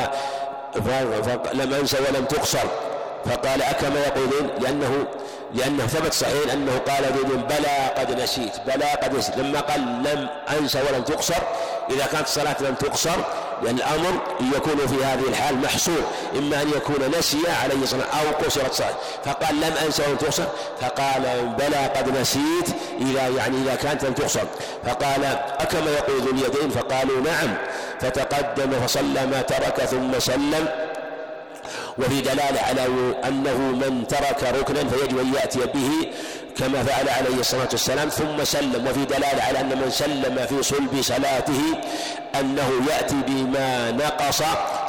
لم أنسى ولم تقصر. فقال أكما يقولون؟ لأنه لأنه ثبت صحيح أنه قال ذو بلى قد نسيت بلى قد نسيت لما قال لم أنسى ولم تقصر إذا كانت الصلاة لم تقصر لأن الأمر يكون في هذه الحال محصور. إما أن يكون نسي عليه الصلاة أو قصرت صلاة فقال لم أنسى ولم تقصر فقال بلى قد نسيت إذا يعني إذا كانت لم تقصر. فقال أكما يقول ذو اليدين؟ فقالوا نعم. فتقدم فصلى ما ترك ثم سلم. وفي دلالة على أنه من ترك ركنا فيجب أن يأتي به كما فعل عليه الصلاة والسلام ثم سلم. وفي دلالة على أن من سلم في صلب صلاته أنه يأتي بما نقص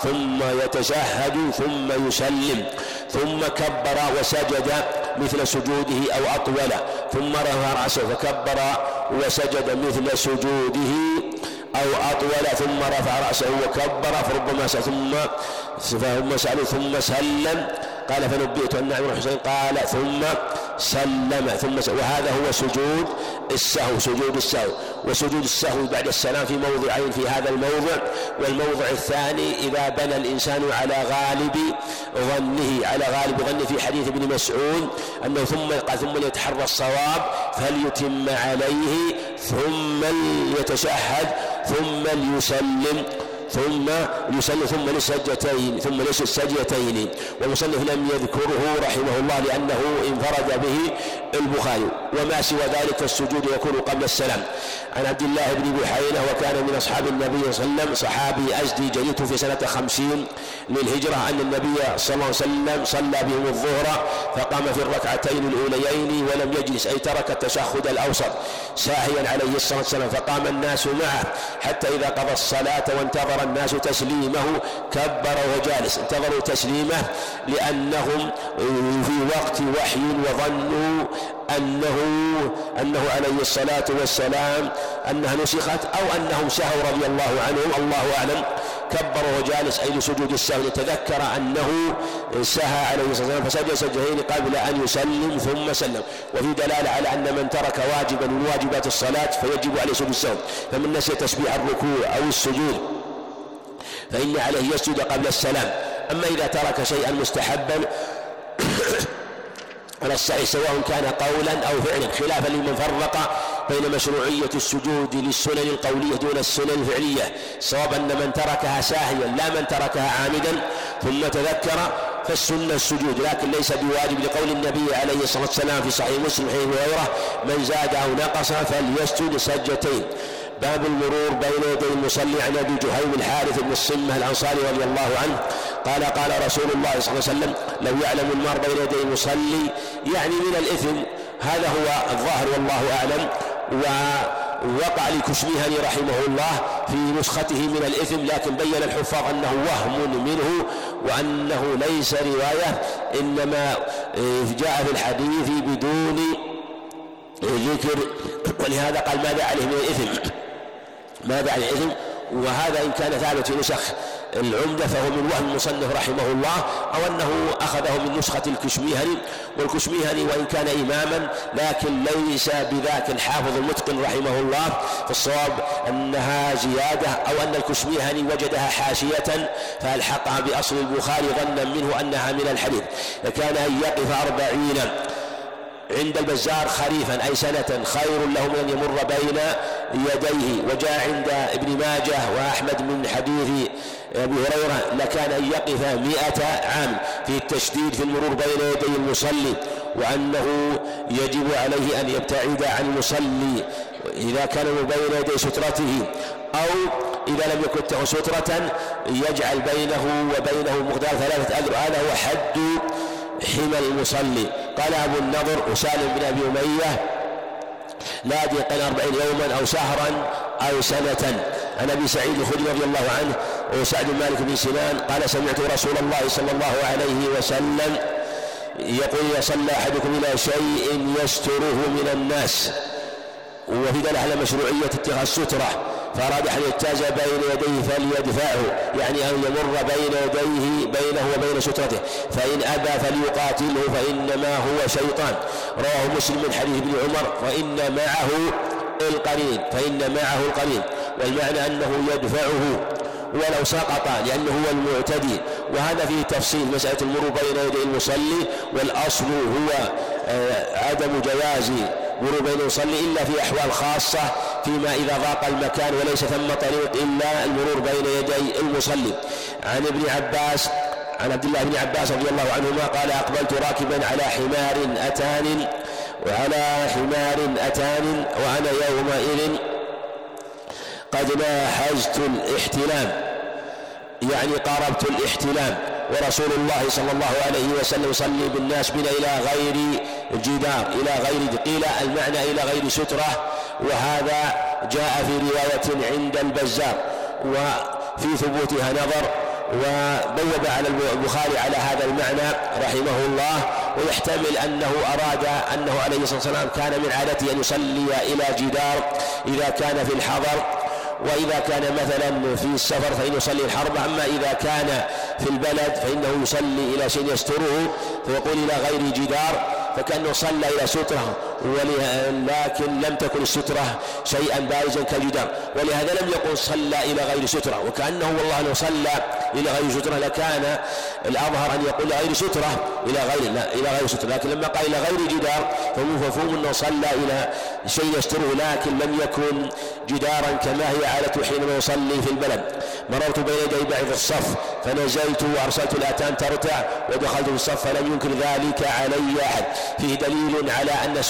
ثم يتشهد ثم يسلم ثم كبر وسجد مثل سجوده أو أطول ثم رفع رأسه فكبر وسجد مثل سجوده أو أطول ثم رفع رأسه وكبر فربما ثم ثم سألوا ثم سلم. قال فنبئت أن عمرو الحسين قال ثم سلم ثم سلم. وهذا هو سجود السهو سجود السهو. وسجود السهو بعد السلام في موضعين في هذا الموضع. والموضع الثاني إذا بنى الإنسان على غالب ظنه على غالب ظنه في حديث ابن مسعود أنه ثم قال ثم يتحرى الصواب فليتم عليه ثم يتشهد ثم ليسلم ثم يسلم ثم للسجدتين ثم للسجدتين. والمصنف لم يذكره رحمه الله لأنه انفرد به البخاري. وما سوى ذلك السجود يكون قبل السلام. عن عبد الله بن بحينة وكان من أصحاب النبي صلى الله عليه وسلم صحابي أزدي جليته في سنة خمسين للهجرة أن النبي صلى الله عليه وسلم صلى بهم الظهر فقام في الركعتين الأوليين ولم يجلس أي ترك التشهد الأوسط ساهيا عليه الصلاة والسلام فقام الناس معه حتى إذا قضى الصلاة وانتظر الناس تسليمه كبر وجالس. انتظروا تسليمه لأنهم في وقت وحي وظنوا أنه أنه عليه الصلاة والسلام أنها نسخت أو أنهم سهوا رضي الله عنهم الله أعلم. كبر وجالس أي لسجود السهو تذكر أنه سهى عليه الصلاة والسلام فسجد سجدين قبل أن يسلم ثم سلم. وفي دلالة على أن من ترك واجبا من واجبات الصلاة فيجب عليه سجود السهو. فمن نسي تسبيح الركوع أو السجود فإن عليه يسجد قبل السلام. أما إذا ترك شيئا مستحبا على الصحيح سواء كان قولا أو فعلا. خلافا لمن فرق بين مشروعية السجود للسنن القولية دون السنن الفعلية صواب أن من تركها ساهيا لا من تركها عامدا ثم تذكر فالسنة السجود. لكن ليس بواجب لقول النبي عليه الصلاة والسلام في صحيح مسلم حين هريرة من زاد أو نقص فليسجد سجدتين. باب المرور بين يدي المصلي عن أبي جهيم الحارث بن الصمة الأنصاري رضي الله عنه. قال قال رسول الله صلى الله عليه وسلم لو يعلم المار بين يدي المصلي يعني من الإثم هذا هو الظاهر والله أعلم. ووقع لكشميهني رحمه الله في نسخته من الإثم لكن بين الحفاظ أنه وهم منه وأنه ليس رواية إنما جاء في الحديث بدون ذكر. ولهذا قال ماذا عليه من الإثم؟ ماذا عليه الإثم وهذا إن كان ثابت في نسخ العمدة فهو من وهم المصنف رحمه الله أو أنه أخذه من نسخة الكشميهني والكشميهني وإن كان إماما لكن ليس بذاك الحافظ المتقن رحمه الله فالصواب أنها زيادة أو أن الكشميهني وجدها حاشية فألحقها بأصل البخاري ظنا منه أنها من الحديث. فكان أن يقف أربعين عند البزار خريفا أي سنة خير له من أن يمر بين يديه. وجاء عند ابن ماجه وأحمد من حديث أبي هريرة لكان أن يقف مئة عام في التشديد في المرور بين يدي المصلي وأنه يجب عليه أن يبتعد عن المصلي إذا كان بين يدي سترته أو إذا لم يكن سترة يجعل بينه وبينه مقدار ثلاثة أذرع هذا هو حد حمى المصلي. قال أبو النضر وسالم بن أبي أمية لا يقل أربعين يوما أو شهرا أو سنة. عن أبي سعيد الخدري رضي الله عنه وسعد بن مالك بن سنان قال سمعت رسول الله صلى الله عليه وسلم يقول إذا صلى أحدكم إلى شيء يستره من الناس. وفي ذلك على مشروعية اتخاذ سترة. فأراد أن يجتاز بين يديه فليدفعه. يعني أن يمر بين يديه بينه وبين سترته فإن أبى فليقاتله فإنما هو شيطان. رواه مسلم من حديث ابن عمر فإن معه القرين فإن معه القرين. والمعنى أنه يدفعه ولو سقط لأنه هو المعتدي. وهذا فيه تفصيل مسألة المرور بين يدي المصلي والأصل هو آه، عدم جواز مرور بين المصلي إلا في أحوال خاصة فيما إذا ضاق المكان وليس ثم طريق إلا المرور بين يدي المصلي. عن ابن عباس عن عبد الله بن عباس رضي الله عنهما قال أقبلت راكبا على حمار أتان وعلى حمار أتان وأنا يومئذ قد ناحزت الاحتلام. يعني قاربت الاحتلام. ورسول الله صلى الله عليه وسلم يصلي بالناس بنا إلى غير جدار إلى غير قيل المعنى إلى غير سترة. وهذا جاء في رواية عند البزار. وفي ثبوتها نظر. وبوب على البخاري على هذا المعنى رحمه الله. ويحتمل أنه أراد أنه عليه الصلاة والسلام كان من عادته أن يصلي إلى جدار إذا كان في الحضر. وإذا كان مثلا في السفر فانه يصلي الحرب أما إذا كان في البلد فإنه يصلي إلى شيء يستره فيقول إلى غير جدار فكأنه صلى إلى سترة. لكن لم تكن السترة شيئا بارزا كالجدار. ولهذا لم يقل صلى إلى غير سترة. وكأنه والله لو صلى إلى غير سترة لكان الأظهر أن يقول غير سترة إلى غير لا إلى غير سترة. لكن لما قال إلى غير جدار فهو مفهوم أنه صلى إلى شيء يستره. لكن لم يكن جدارا كما هي عادته حينما يصلي في البلد. مررت بين يدي بعض الصف فنزلت وأرسلت الأتان ترتع ودخلت في الصف فلم ينكر ذلك علي أحد. فيه دليل على أن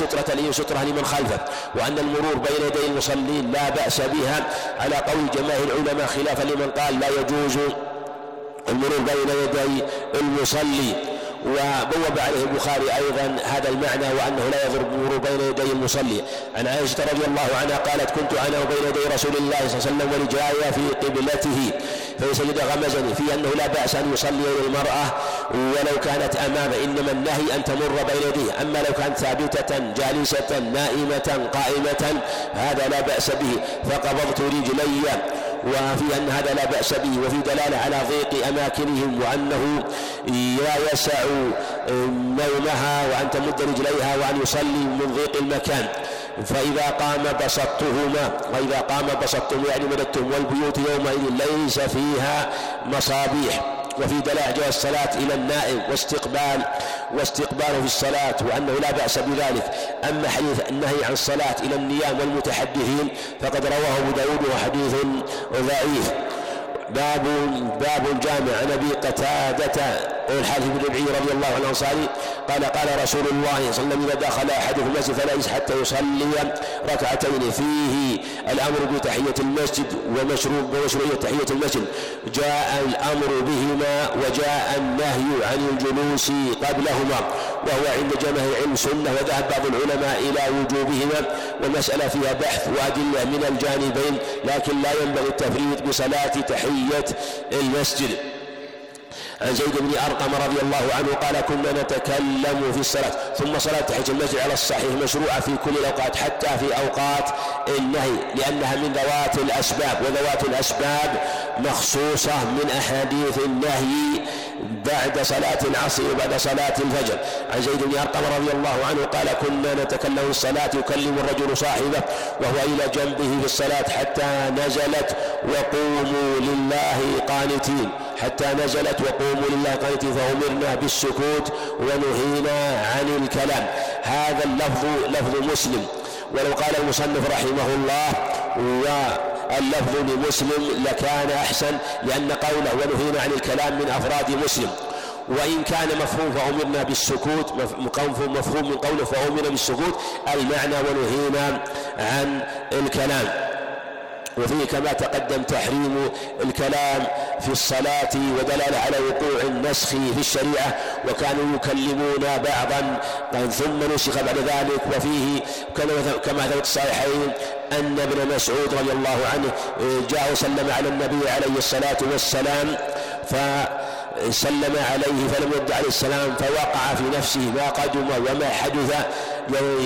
سترة لمن خلفه وأن المرور بين يدي المصلين لا بأس بها على قول جماهير العلماء خلافا لمن قال لا يجوز المرور بين يدي المصلي. وبوب عليه البخاري أيضا هذا المعنى وأنه لا يضر المرور بين يدي المصلي. عن عائشة رضي الله عنها قالت كنت أنا وبين يدي رسول الله صلى الله عليه وسلم ورجايا في قبلته. فيسجد غمزني في أنه لا بأس أن يصلي المراه ولو كانت أمامه إنما النهي أن تمر بين يديه. أما لو كانت ثابتة جالسة نائمة قائمة هذا لا بأس به. فقبضت رجلي وفي أن هذا لا بأس به وفي دلالة على ضيق أماكنهم وأنه لا يسع نومها وأن تمد رجليها وأن يصلي من ضيق المكان. فإذا قام بسطتهما وإذا قام بسطتهم يعني مددتهم والبيوت يومئذ ليس فيها مصابيح. وفي دلاء جواز الصلاة إلى النائم واستقبال واستقباله في الصلاة وأنه لا بأس بذلك. أما حديث النهي عن الصلاة إلى النيام والمتحدثين فقد رواه أبو داود وحديث ضعيف. باب باب الجامع. عن أبي قتادة الحارث بن ربعي رضي الله عنه الانصاري قال قال رسول الله صلى الله عليه وسلم إذا دخل أحدكم المسجد فلا يجلس حتى يصلي ركعتين فيه. الأمر بتحية المسجد ومشروع ومشروعية تحية المسجد. جاء الأمر بهما وجاء النهي عن الجلوس قبلهما وهو عند جماهير العلم سنة وذهب بعض العلماء إلى وجوبهما والمساله فيها بحث وأدلة من الجانبين لكن لا ينبغي التفريط بصلاة تحية المسجد. عن زيد بن أرقم رضي الله عنه قال كنا نتكلم في الصلاة. ثم صلاة تحية المسجد على الصحيح مشروعة في كل الأوقات حتى في أوقات النهي لأنها من ذوات الأسباب وذوات الأسباب مخصوصة من أحاديث النهي بعد صلاة العصر وبعد صلاة الفجر. عن زيد بن أرقم رضي الله عنه قال كنا نتكلم الصلاة يكلم الرجل صاحبه وهو إلى جنبه في الصلاة حتى نزلت وقوموا لله قانتين حتى نزلت وقوموا لله قانتين فأمرنا بالسكوت ونهينا عن الكلام. هذا اللفظ لفظ مسلم. ولو قال المصنف رحمه الله واللفظ لمسلم لكان أحسن لأن قوله ونهينا عن الكلام من أفراد مسلم. وإن كان مفهوم فأمرنا بالسكوت مفهوم من قوله فأمرنا بالسكوت المعنى ونهينا عن الكلام. وفيه كما تقدم تحريم الكلام في الصلاة ودلالة على وقوع النسخ في الشريعة وكانوا يكلمون بعضا ثم نسخ بعد ذلك وفيه كما ثبت الصحيحين أن ابن مسعود رضي الله عنه جاء وسلم على النبي عليه الصلاة والسلام ف سلم عليه فلم يرد عليه السلام فوقع في نفسه ما قدم وما حدث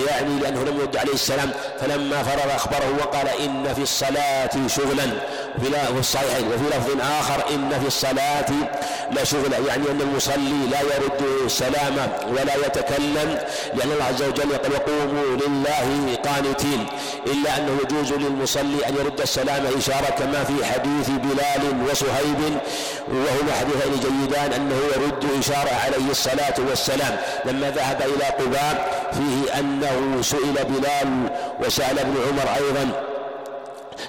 يعني لأنه لم يرد عليه السلام فلما فرغ أخبره وقال إن في الصلاة شغلا. في الصحيحين وفي لفظ آخر إن في الصلاة لشغلا يعني أن المصلي لا يرد السلام ولا يتكلم لأن الله عز وجل يقول وقوموا لله قانتين إلا أنه يجوز للمصلي أن يرد السلام إشارة كما في حديث بلال وصهيب وهما حديثين جيدان أنه يرد إشارة عليه الصلاة والسلام. لما ذهب إلى قباء فيه أنه سئل بلال وسأل ابن عمر أيضا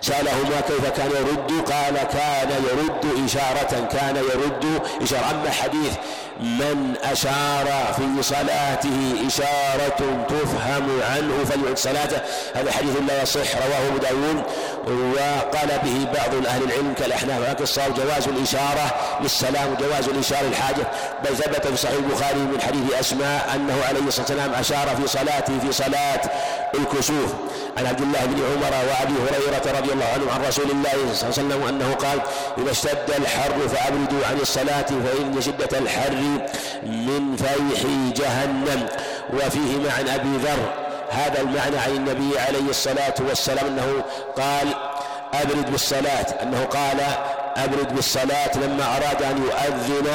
سألهما كيف كان يرد؟ قال كان يرد إشارة كان يرد إشارة. أما حديث من أشار في صلاته إشارة تفهم عنه فليعد صلاته. هذا حديث لا يصح رواه أبو داود. وقال به بعض أهل العلم كالأحناف. ولكن جواز الإشارة للسلام وجواز الإشارة للحاجة. بل ثبت في صحيح البخاري من حديث أسماء أنه عليه الصلاة والسلام أشار في صلاته في صلاة الكسوف. عن عبد الله بن عمر وأبي هريرة رضي الله عنه عن رسول الله صلى الله عليه وسلم أنه قال إذا اشتد الحر فأبردوا عن الصلاة فإن شدة الحر من فيح جهنم. وفيه عن أبي ذر. هذا المعنى عن النبي عليه الصلاة والسلام أنه قال أبرد بالصلاة. أنه قال أبرد بالصلاة لما أراد أن يؤذن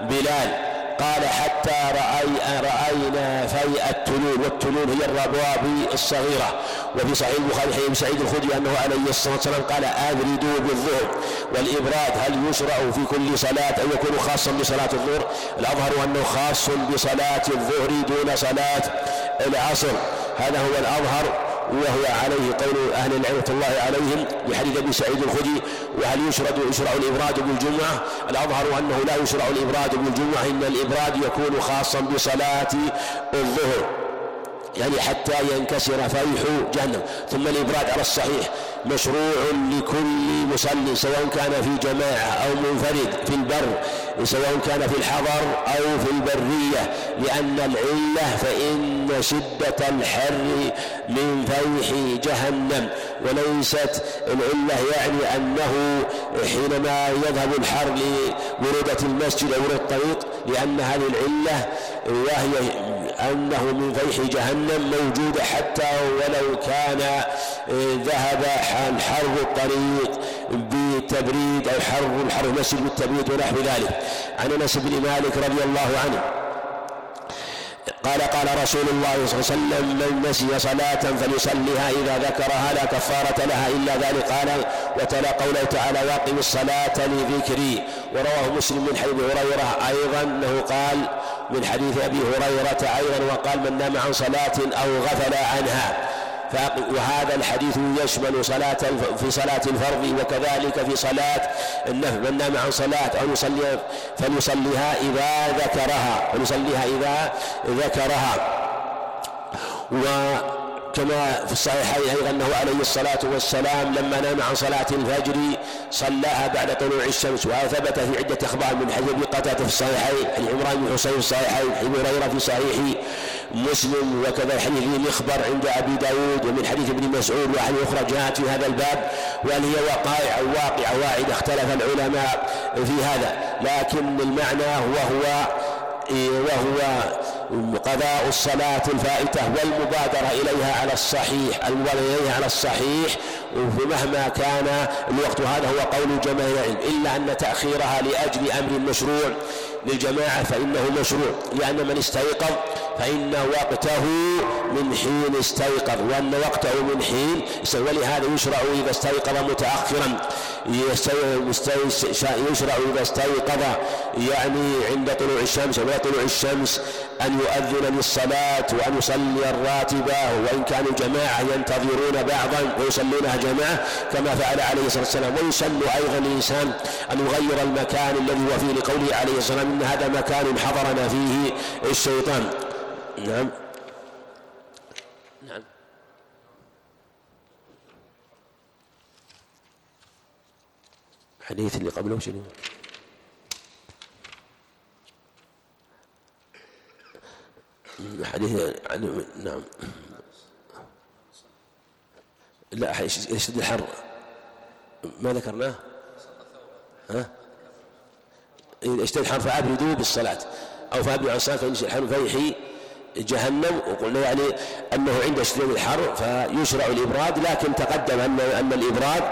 بلال. قال حتى رأي رأينا فيء التلول والتلول هي الربواب الصغيرة. وفي صحيح البخاري سعيد الخدري أنه عليه الصلاة والسلام قال أبردوا بالظهر والإبراد هل يشرع في كل صلاة أو يكون خاصا بصلاة الظهر؟ الأظهر أنه خاص بصلاة الظهر دون صلاة العصر. هذا هو الأظهر وهو عليه قول أهل العلم الله عليهم بحديث أبي سعيد الخدري وهل يشرد يشرع الإبراد بالجمعة الأظهر أنه لا يشرع الإبراد بالجمعة إن الإبراد يكون خاصا بصلاة الظهر. يعني حتى ينكسر فيح جهنم. ثم الإبراد على الصحيح مشروع لكل مصلي سواء كان في جماعة أو منفرد في البر سواء كان في الحضر أو في البرية. لأن العلة فإن شدة الحر من فيح جهنم. وليست العلة يعني أنه حينما يذهب الحر لورودة المسجد أو الطريق لأن هذه العلة وهي أنه من فيح جهنم موجودة حتى ولو كان آه، ذهب حرب الطريق بالتبريد أو حرب الحرب المسجد بالتبريد ونحو ذلك. عن أنس بن مالك رضي الله عنه قال قال رسول الله صلى الله عليه وسلم من نسي صلاة فليصليها إذا ذكرها لا كفارة لها إلا ذلك. قال وتلا قوله تعالى واقم الصلاة لذكري. ورواه مسلم من حديث هريرة أيضا أنه قال من حديث أبي هريرة أيضا وقال من نام عن صلاة أو غفل عنها. وهذا الحديث يشمل صلاة في صلاة الفرض وكذلك في صلاة النفل من نام عن صلاة أو يصلي فليصليها إذا ذكرها فليصليها إذا ذكرها. و كما في الصحيحين أيضا أنه عليه الصلاة والسلام لما نام عن صلاة الفجر صلاها بعد طلوع الشمس وهذا ثبت في عدة أخبار من حديث ابي قتادة في الصحيحين عن عمران بن حسين في الصحيحين حديث هريرة في صحيح مسلم وكذا. حديث مخبر عند أبي داود ومن حديث ابن مسعود وأحد أخرى جاءت في هذا الباب وهل هي وقائع أو واقعة؟ واحدة اختلف العلماء في هذا. لكن المعنى وهو وهو قضاء الصلاة الفائتة والمبادرة إليها على الصحيح المبادرة إليها على الصحيح ومهما كان الوقت هذا هو قول جماهير العلم إلا أن تأخيرها لأجل أمر مشروع. للجماعة فإنه مشروع لأن من استيقظ فإن وقته من حين استيقظ وأن وقته من حين ولهذا يشرع إذا استيقظ متأخرا يشرع إذا استيقظ يعني عند طلوع الشمس ولا طلوع الشمس أن يؤذن للصلاة وأن يصلي الراتبة وإن كانوا جماعة ينتظرون بعضا ويصلونها جماعة كما فعل عليه الصلاة والسلام. ويسن أيضا الإنسان أن يغير المكان الذي هو فيه لقوله عليه الصلاة والسلام إن هذا مكان حضرنا فيه. الشيطان؟ نعم. نعم. الحديث اللي قبله شنو؟ حديث عن نعم. لا يشتد الحر. ما ذكرناه؟ ها؟ إذا اشتد الحر فأبردوا بالصلاة. أو فأبردوا عن الصلاة فإن الحر فيحي جهنم. وقلنا يعني أنه عند اشتداد الحر فيشرع الإبراد لكن تقدم أن أن الإبراد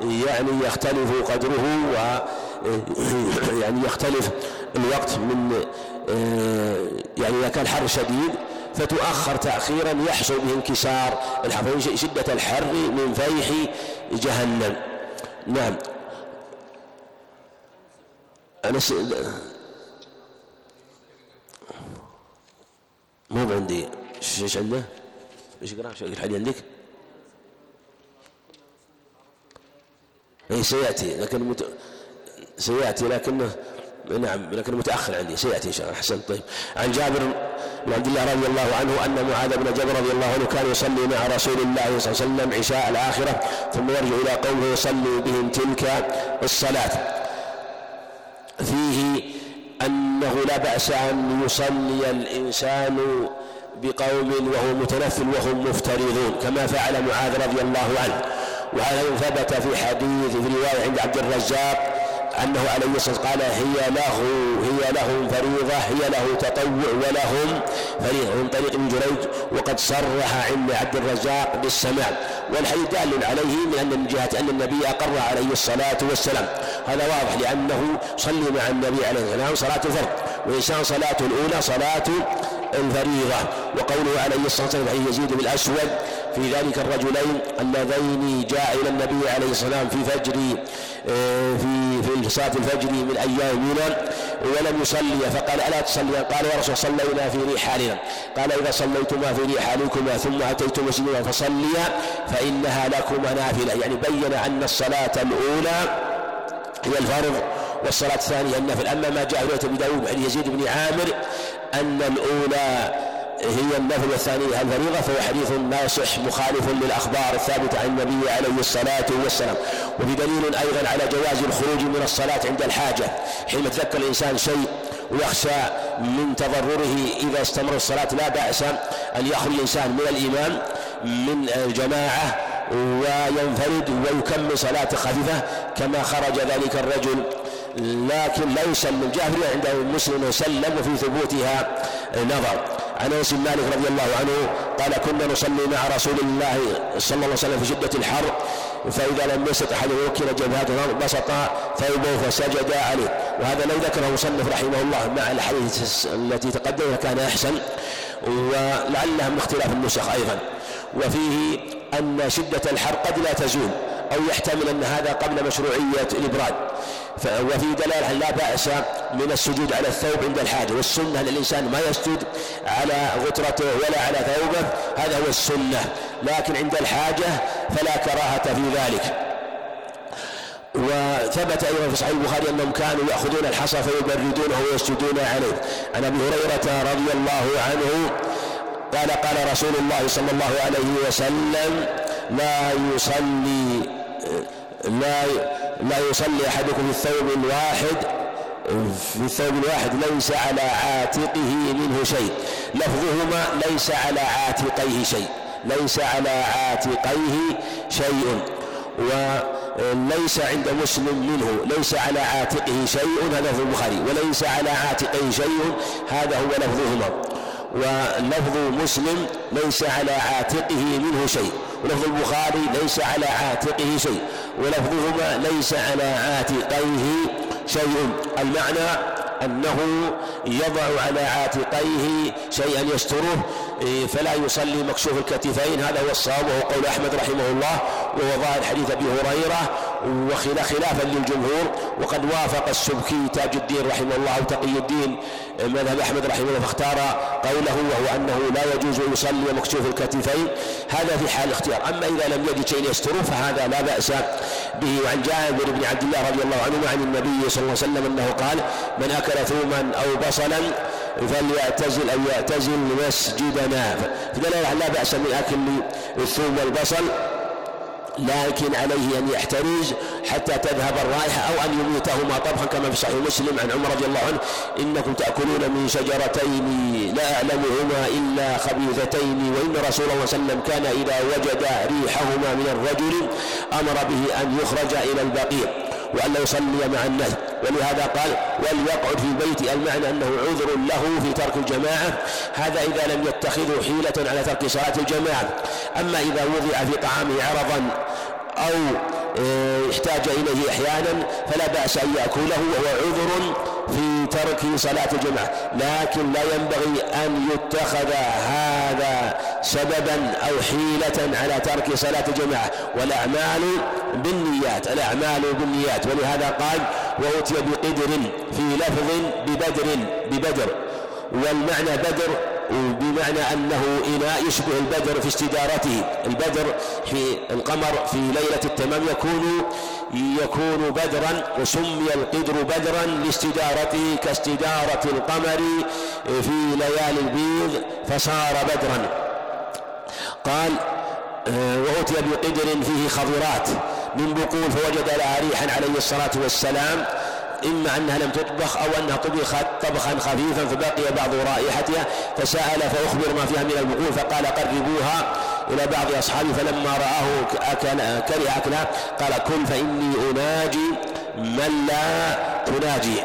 يعني يختلف قدره و يعني يختلف الوقت من يعني إذا كان حر شديد فتؤخر تأخيرا يحصل به انكسار الحر شدة الحر من فيح جهنم نعم أنا س... مو عندي إيش عنده؟ إيش؟ إيش الحديث عندك؟ اي سيأتي لكن مت... سيأتي لكنه نعم لكن متأخر عندي. سيأتي إن شاء الله. أحسنت. طيب. عن جابر بن عبد الله رضي الله عنه أن معاذ بن جبل رضي الله عنه كان يصلي مع رسول الله صلى الله عليه وسلم عشاء الآخرة ثم يرجع إلى قومه يصلي بهم تلك الصلاة. فيه أنه لا بأس أن يصلي الإنسان بقوم وهو متنفل وهم مفترضون كما فعل معاذ رضي الله عنه. وهذا ثبت في حديث في رواية عند عبد الرزاق أنه عليه الصلاة والسلام قال هي له هي لهم فريضة هي له تطوع ولهم فريضة من طريق ابن جريج وقد صرح عند عبد الرزاق بالسماع. والحديث دال عليه من أن من جهة أن النبي أقر عليه الصلاة والسلام. هذا واضح لأنه صلي مع النبي عليه الصلاة والسلام صلاة الفرض وإنسان صلاته الأولى صلاة الفريضة. وقوله عليه الصلاة والسلام يزيد بالأسود في ذلك الرجلين اللذين جاء إلى النبي عليه الصلاة والسلام في فجر آه، في في صلاة الفجر من أيام منى ولم يصلي فقال ألا تصلي؟ قال يا رسول صلينا في رحالنا قال إذا صليتما في رحالكما ثم أتيتم مسجدنا فصليا فإنها لكما نافلة. يعني بين أن الصلاة الأولى هي الفرض والصلاة الثانية النفل. أما ما جاء في أبي داود عن يزيد بن عامر أن الأولى هي النفل والثانية الفريضة فهو حديث لا يصح مخالف للأخبار الثابتة عن النبي عليه الصلاة والسلام. وفي دليل أيضا على جواز الخروج من الصلاة عند الحاجة. حين يتذكر الإنسان شيء ويخشى من تضرره إذا استمر الصلاة لا بأس أن يخرج الإنسان من الإمام من الجماعة وينفرد ويكمل صلاة خفيفة كما خرج ذلك الرجل لكن لا يسلم في عنده مسلم وسلم وفي ثبوتها نظر. عن أنس بن مالك رضي الله عنه قال كنا نصلي مع رسول الله صلى الله عليه وسلم في شده الحر فإذا لم يستطع أحد يوكل جبهته بسط ثوبه فسجد عليه. وهذا لو ذكره مصنف رحمه الله مع الحديث التي تقدم كان أحسن ولعلها من اختلاف النسخ أيضا. وفيه أن شدة الحر قد لا تزول. أو يحتمل أن هذا قبل مشروعية الإبراد. وفي دلالة لا بأس من السجود على الثوب عند الحاجة والسنة أن الإنسان ما يسجد على غترته ولا على ثوبه هذا هو السنة. لكن عند الحاجة فلا كراهة في ذلك. وثبت أيضا في صحيح البخاري أنهم كانوا يأخذون الحصى فيبردونه ويسجدون عليه. عن أبي هريرة رضي الله عنه قال قال رسول الله صلى الله عليه وسلم لا يصلي لا لا يصلي أحدكم في الثوب الواحد في الثوب الواحد ليس على عاتقه منه شيء. لفظهما ليس على عاتقيه شيء ليس على عاتقيه شيء. وليس عند مسلم منه ليس على عاتقه شيء هذا في البخاري. وليس على عاتقه شيء هذا هو لفظهما. ولفظ مسلم ليس على عاتقه منه شيء. ولفظ البخاري ليس على عاتقه شيء. ولفظهما ليس على عاتقيه شيء. المعنى أنه يضع على عاتقيه شيئا يستره فلا يصلي مكشوف الكتفين. هذا هو الصواب وهو قول أحمد رحمه الله وهو ظاهر حديث أبي هريرة. وخلافا للجمهور. وقد وافق السبكي تاج الدين رحمه الله تقي الدين مذهب أحمد رحمه الله فاختار قوله وهو أنه لا يجوز أن يصلي مكشوف الكتفين. هذا في حال الاختيار. أما إذا لم يجد شيء يستره فهذا لا بأس به. وعن جابر بن عبد الله رضي الله عنه عن النبي صلى الله عليه وسلم أنه قال من أكل ثوما أو بصلا فليعتزل أو يعتزل مسجدنا. فدلالة لا بأس من أكل الثوم والبصل. لكن عليه أن يحترز حتى تذهب الرائحة أو أن يميتهما طبخا كما في صحيح مسلم عن عمر رضي الله عنه. إنكم تأكلون من شجرتين لا أعلمهما إلا خبيثتين. وإن رسول الله صلى الله عليه وسلم كان إذا وجد ريحهما من الرجل أمر به أن يخرج إلى البقيع. وأن لا يصلي مع الناس. ولهذا قال وليقعد في البيت المعنى أنه عذر له في ترك الجماعة. هذا إذا لم يتخذوا حيلة على ترك صلاة الجماعة. أما إذا وضع في طعامه عرضا أو احتاج إليه أحيانا فلا بأس أن يأكله وهو عذر في ترك صلاة الجمعة لكن لا ينبغي أن يتخذ هذا سببا أو حيلة على ترك صلاة الجماعة. والأعمال بالنيات الأعمال بالنيات. ولهذا قال وأتي بقدر في لفظ ببدر ببدر. والمعنى بدر بمعنى أنه إناء يشبه البدر في استدارته البدر في القمر في ليلة التمام يكون يكون بدرا وسمي القدر بدرا لاستدارته كاستدارة القمر في ليالي البيض فصار بدرا. قال آه، وأتي بقدر فيه خضرات. من بقول فوجد لها ريحا عليه الصلاة والسلام. إما أنها لم تطبخ أو أنها طبخت طبخا خفيفا فبقي بعض رائحتها. فسأل فأخبر ما فيها من البقول فقال قربوها إلى بعض أصحابه فلما رآه أكل كره أكلها قال كل فإني أناجي من لا تناجي.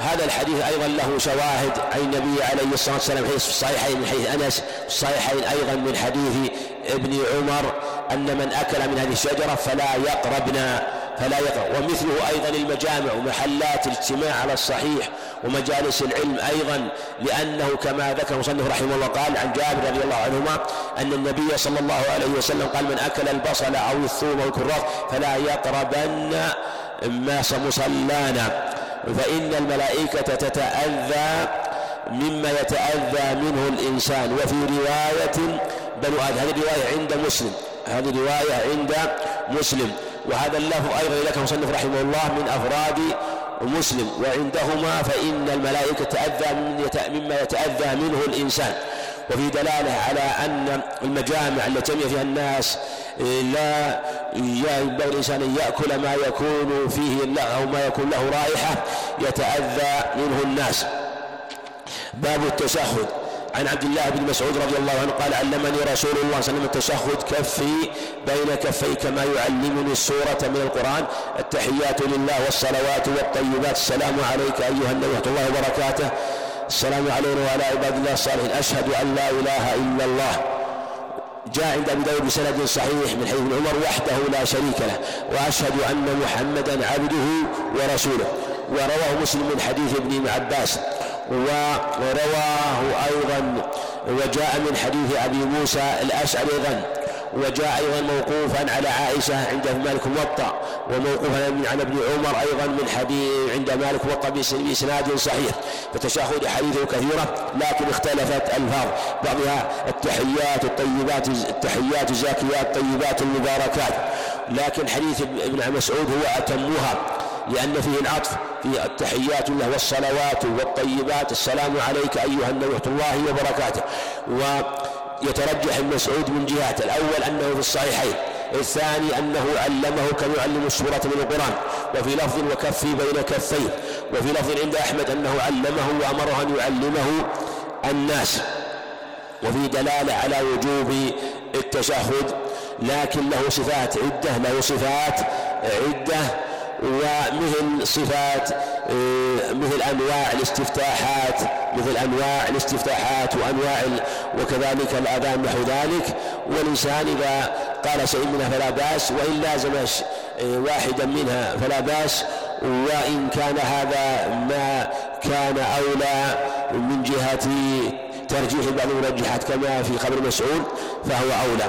وهذا الحديث أيضا له شواهد عن النبي عليه الصلاة والسلام حيث الصحيحين من حيث أنس الصحيحين أيضا من حديث ابن عمر أن من أكل من هذه الشجرة فلا يقربنا فلا يقرأ ومثله أيضا المجامع ومحلات الاجتماع على الصحيح ومجالس العلم أيضا لأنه كما ذكر مصنف رحمه الله قال عن جابر رضي الله عنهما أن النبي صلى الله عليه وسلم قال من أكل البصل أو الثوم أو الكراث فلا يقربن ما مصلانا فإن الملائكة تتأذى مما يتأذى منه الإنسان. وفي رواية بنو آدم هذه رواية عند مسلم. هذه رواية عند مسلم. وهذا اللفظ أيضا لك مصنف رحمه الله من أفراد مسلم. وعندهما فإن الملائكة تأذى مما يتأذى منه الإنسان. وفي دلالة على أن المجامع التي يجمع فيها الناس لا ينبغي الإنسان أن يأكل ما يكون فيه أو ما يكون له رائحة يتأذى منه الناس. باب التشهد. عن عبد الله بن مسعود رضي الله عنه قال علمني رسول الله صلى الله عليه وسلم التشهد كفي بين كفي كما يعلمني السورة من القرآن. التحيات لله والصلوات والطيبات. السلام عليك أيها النبي ورحمة الله وبركاته. السلام علينا وعلى عباد الله الصالحين. أشهد أن لا إله إلا الله. جاء عند أبي داود بسند صحيح من حديث عمر وحده لا شريك له. وأشهد أن محمدا عبده ورسوله. ورواه مسلم من حديث ابن عباس. ورواه أيضا وجاء من حديث أبي موسى الأشعري أيضا. وجاء أيضا موقوفا على عائشة عند مالك موطأ وموقوفا عن ابن عمر أيضا من حديث عند مالك موطأ بإسناد صحيح. فتشاهد حديثه كثيرة لكن اختلفت ألفاظ. بعضها التحيات الطيبات التحيات الزاكيات الطيبات المباركات. لكن حديث ابن مسعود هو أتمها لأن فيه العطف في التحيات له والصلوات والطيبات. السلام عليك أيها النبي الله وبركاته. ويترجح المسعود من جهات. الأول أنه في الصحيحين. الثاني أنه علمه كما يعلم السورة من القرآن. وفي لفظ وكفي بين كفيه وفي لفظ عند أحمد أنه علمه وأمره أن يعلمه الناس. وفي دلالة على وجوب التشهد. لكن له صفات عدة. له صفات عدة. ومثل صفات آه، مثل أنواع الاستفتاحات مثل أنواع الاستفتاحات وأنواع وكذلك الاذان نحو ذلك. والإنسان إذا قال شيء منها فلا بأس وإن لازم آه، واحدا منها فلا بأس. وإن كان هذا ما كان أولى من جهة ترجيح بعض المرجحات كما في خبر مسعود فهو أولى.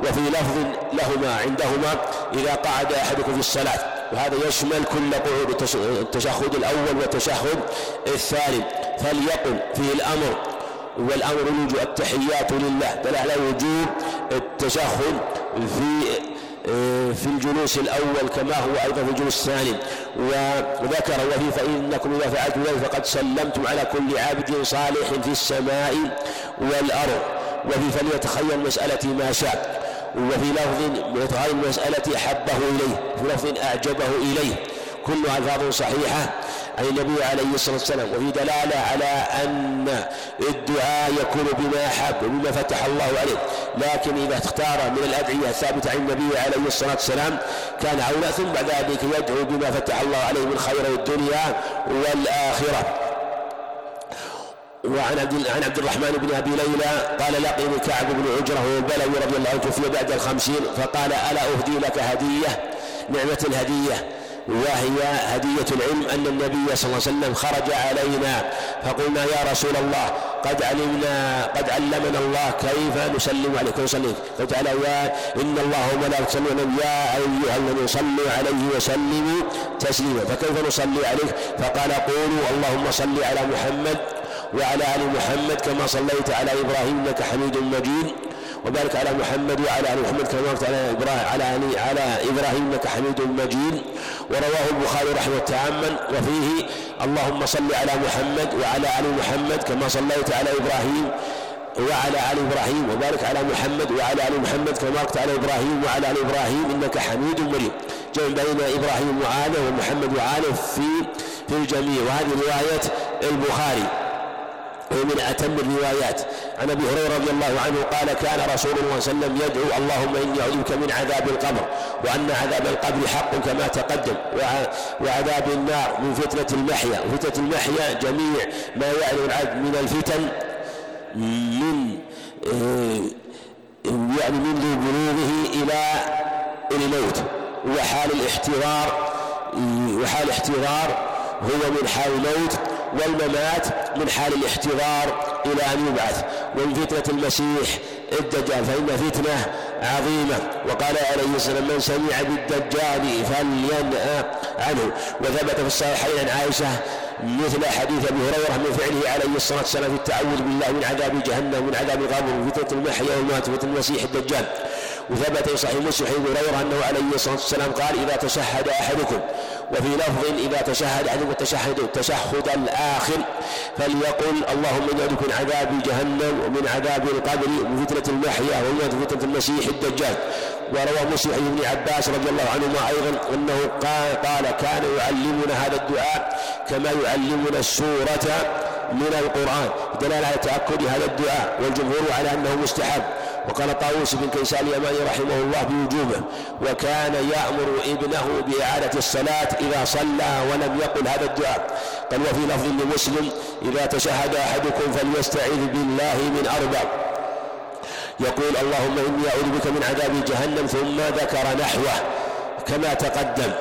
وفي لفظ لهما عندهما إذا قعد أحدكم في الصلاة وهذا يشمل كل قعود التشهد الأول والتشهد الثاني. فليقل فيه الأمر والأمر وجوب التحيات لله. دل على وجوب التشهد في في الجلوس الأول كما هو أيضا في الجلوس الثاني. وذكر وفي فإنكم إذا فعلتم ذلك فقد سلمتم على كل عابد صالح في السماء والأرض. وفي فليتخيل مسألة ما شاء. وفي لفظ هذه المسألة أحبه إليه في لفظ أعجبه إليه. كلها ألفاظ صحيحة عن النبي عليه الصلاة والسلام. وفي دلالة على أن الدعاء يكون بما أحب وبما فتح الله عليه. لكن إذا اختار من الأدعية الثابتة عن النبي عليه الصلاة والسلام كان أولى ثم بعد ذلك يدعو بما فتح الله عليه من خير الدنيا والآخرة. وعن عبد عن عبد الرحمن بن أبي ليلى قال لقيني كعب بن عجرة البلوي رضي الله عنه توفي بعد الخمسين فقال ألا أهدي لك هدية؟ نعمة الهديه وهي هدية العلم أن النبي صلى الله عليه وسلم خرج علينا. فقلنا يا رسول الله قد علمنا قد علمنا الله كيف نسلم عليك؟ ونسلم فتعالى يا إن الله وملائكته يصلون. يا أيها الذين صلوا عليه وسلموا تسليما. فكيف نصلي عليك؟ فقال قولوا اللهم صل على محمد وعلى آل محمد كما صليت على إبراهيم إنك حميد مجيد وبارك على محمد وعلى آل محمد كما باركت على إبراهيم على على إبراهيم إنك حميد مجيد. ورواه البخاري رحمه تعاما وفيه اللهم صل على محمد وعلى آل محمد كما صليت على إبراهيم وعلى آل إبراهيم. وبارك على محمد وعلى آل محمد كما باركت على إبراهيم وعلى آل إبراهيم إنك حميد مجيد. جمع بين إبراهيم وعاله ومحمد وعاله في في الجميع. وهذه رواية البخاري. ومن أتم الروايات. عن أبي هريرة رضي الله عنه قال كان رسول الله صلى الله عليه وسلم يدعو اللهم إني أعوذ من عذاب القبر وأن عذاب القبر حق كما تقدم وعذاب النار من فتنة المحيا. وفتنة المحيا جميع ما يعلو العبد من الفتن من يعني من بلوغه إلى الموت. وحال الاحتضار وحال الاحتضار هو من حال الموت. والممات من حال الاحتضار إلى أن يبعث. ومن فتنة المسيح الدجال فإن فتنة عظيمة. وقال عليه السلام من سمع بالدجال فلينأى عنه. وثبت في الصحيحين عن عائشة مثل حديث أبي هريرة من فعله عليه الصلاة والسلام في التعوذ بالله من عذاب جهنم ومن عذاب القبر ومن فتنة المحيا والموت وفتنه المسيح الدجال. وثبت في صحيح مسلم حديث هريرة أنه عليه الصلاة والسلام قال إذا تشهد أحدكم وفي لفظ إذا تشهد أحدكم التشهد التشهد الآخر فليقل اللهم إني من عذاب جهنم ومن عذاب القبر ومن فتنة المحيا ومن فتنة المسيح الدجال. وروى مسلم عن ابن عباس رضي الله عنهما أيضا أنه قال, قال كان يعلمنا هذا الدعاء كما يعلمنا السورة من القرآن. دلالة على تأكد هذا الدعاء والجمهور على أنه مستحب. وقال طاووس بن كيسان اليماني رحمه الله بوجوبه وكان يأمر ابنه بإعادة الصلاة إذا صلى ولم يقل هذا الدعاء. قال وفي لفظ لمسلم إذا تشهد أحدكم فليستعذ بالله من أربع. يقول اللهم إني أعوذ بك من عذاب جهنم ثم ذكر نحوه كما تقدم.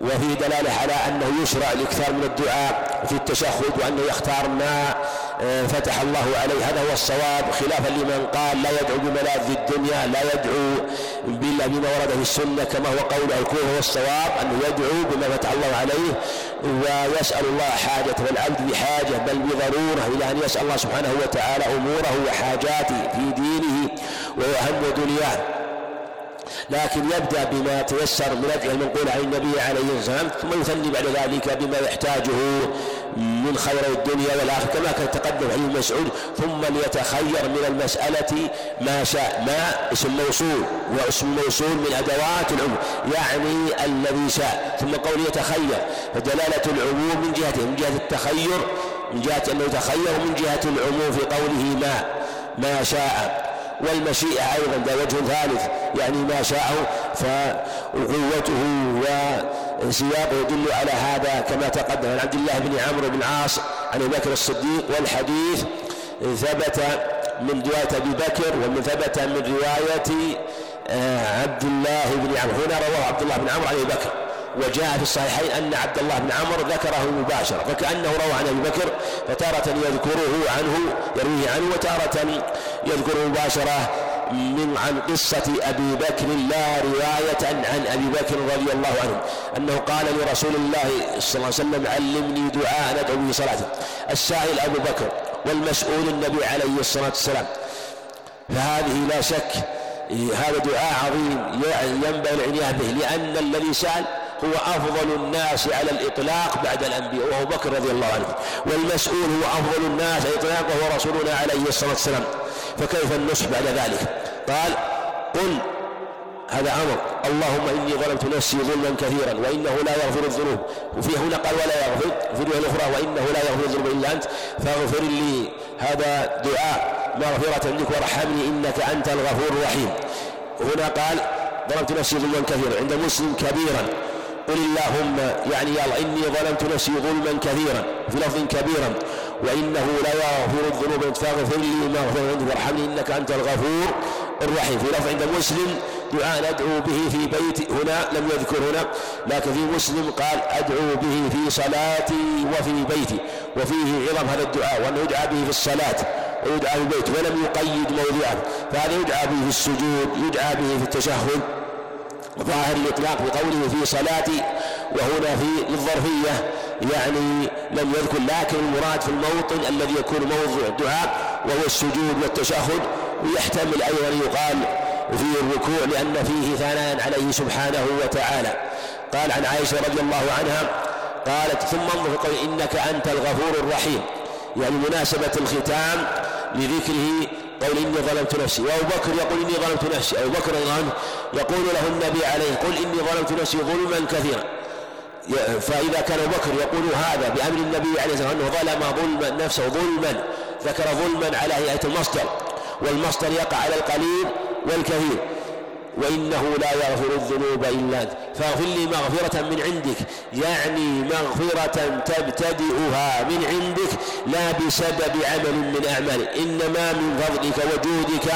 وفي دلالة على أنه يشرع الإكثار من الدعاء في التشهد وأنه يختار ما آه، فتح الله عليه. هذا هو الصواب. خلافا لمن قال لا يدعو بملاذ الدنيا لا يدعو بما ورد في السنة كما هو قول الكون هو الصواب أنه يدعو بما فتح الله عليه ويسأل الله حاجة والعبد بحاجة بل بضرورة إلى أن يسأل الله سبحانه وتعالى أموره وحاجاته في دينه وهم دنياه. لكن يبدأ بما تيسر من أدعية المنقول عن النبي عليه الصلاة والسلام ثم يثني بعد ذلك بما يحتاجه من خير الدنيا والآخرة كما كان تقدم حديث مسعود ثم ليتخير من المسألة ما شاء ما اسم موصول واسم موصول من أدوات العموم يعني الذي شاء ثم قول يتخير فدلالة العموم من جهته من جهة التخير من جهة أنه يتخير ومن جهة العموم في قوله ما ما شاء. والمشيئة أيضا ذا وجه ثالث. يعني ما شاءه فقوته وسياقه يدل على هذا كما تقدم. عن عبد الله بن عمرو بن عاص عن أبي بكر الصديق والحديث ثبت من رواية أبي بكر ومن ثبت من رواية آه، عبد الله بن عمرو. هنا رواه عبد الله بن عمرو عن أبي بكر. وجاء في الصحيحين أن عبد الله بن عمرو ذكره مباشرة فكأنه روى عن أبي بكر فتارة يذكره عنه يرويه عنه وتارة يذكره مباشرة من عن قصة أبي بكر لا رواية عن أبي بكر رضي الله عنه أنه قال لرسول الله صلى الله عليه وسلم علمني دعاء ندعو به صلاته السائل أبو بكر والمسؤول النبي عليه الصلاة والسلام. فهذه لا شك هذا دعاء عظيم ينبغي العناية به لأن الذي سأل هو أفضل الناس على الإطلاق بعد الأنبياء وهو بكر رضي الله عنه. والمسؤول هو أفضل الناس على الإطلاق وهو رسولنا عليه الصلاة والسلام. فكيف النصح بعد ذلك؟ قال قل هذا أمر. اللهم إني ظلمت نفسي ظلما كثيرا وإنه لا يغفر الذنوب. وفي هنا قال ولا يغفر. في الرواية الأخرى وإنه لا يغفر الذنوب إلا أنت. فاغفر لي هذا دعاء مغفرة منك وارحمني إنك أنت الغفور الرحيم. هنا قال ظلمت نفسي ظلما كثيرا. عند مسلم كبيرا. قل اللهم يعني يا الله إني ظلمت نفسي ظلما كثيرا في لفظ كبيرا وإنه لا يغفر الذنوب فاغفر لي ما غفر عندك وارحمني إنك أنت الغفور الرحيم. في لفظ عند مسلم دعاء ندعو به في بيتي هنا لم يذكر هنا لكن في مسلم قال أدعو به في صلاتي وفي بيتي وفيه عظم هذا الدعاء وأنه يدعى به في الصلاة ويدعى في البيت ولم يقيد موضعه. فهذا يدعى به في السجود يدعى به في التشهد؟ ظاهر الإطلاق بقوله في صلاتي وهنا في الظرفية يعني لم يذكر لكن المراد في الموطن الذي يكون موضع الدعاء وهو السجود والتشهد ويحتمل أيضا يقال في الركوع لأن فيه ثناء عليه سبحانه وتعالى. قال عن عائشة رضي الله عنها قالت ثم انظر قول إنك أنت الغفور الرحيم. يعني مناسبة الختام لذكره قول إني ظلمت نفسي. وأبو بكر يقول إني ظلمت نفسي. أبو بكر عنه يقول له النبي عليه قل إني ظلمت نفسي ظلما كثيرا. فإذا كان أبو بكر يقول هذا بأمر النبي عليه الصلاة والسلام ظلم ظلما نفسه ظلما ذكر ظلما على هيئة المصدر. والمصدر يقع على القليل والكثير. وإنه لا يغفر الذنوب إلا أنت. فاغفر لي مغفرة من عندك. يعني مغفرة تبتدئها من عندك لا بسبب عمل من أعمالك إنما من فضلك وجودك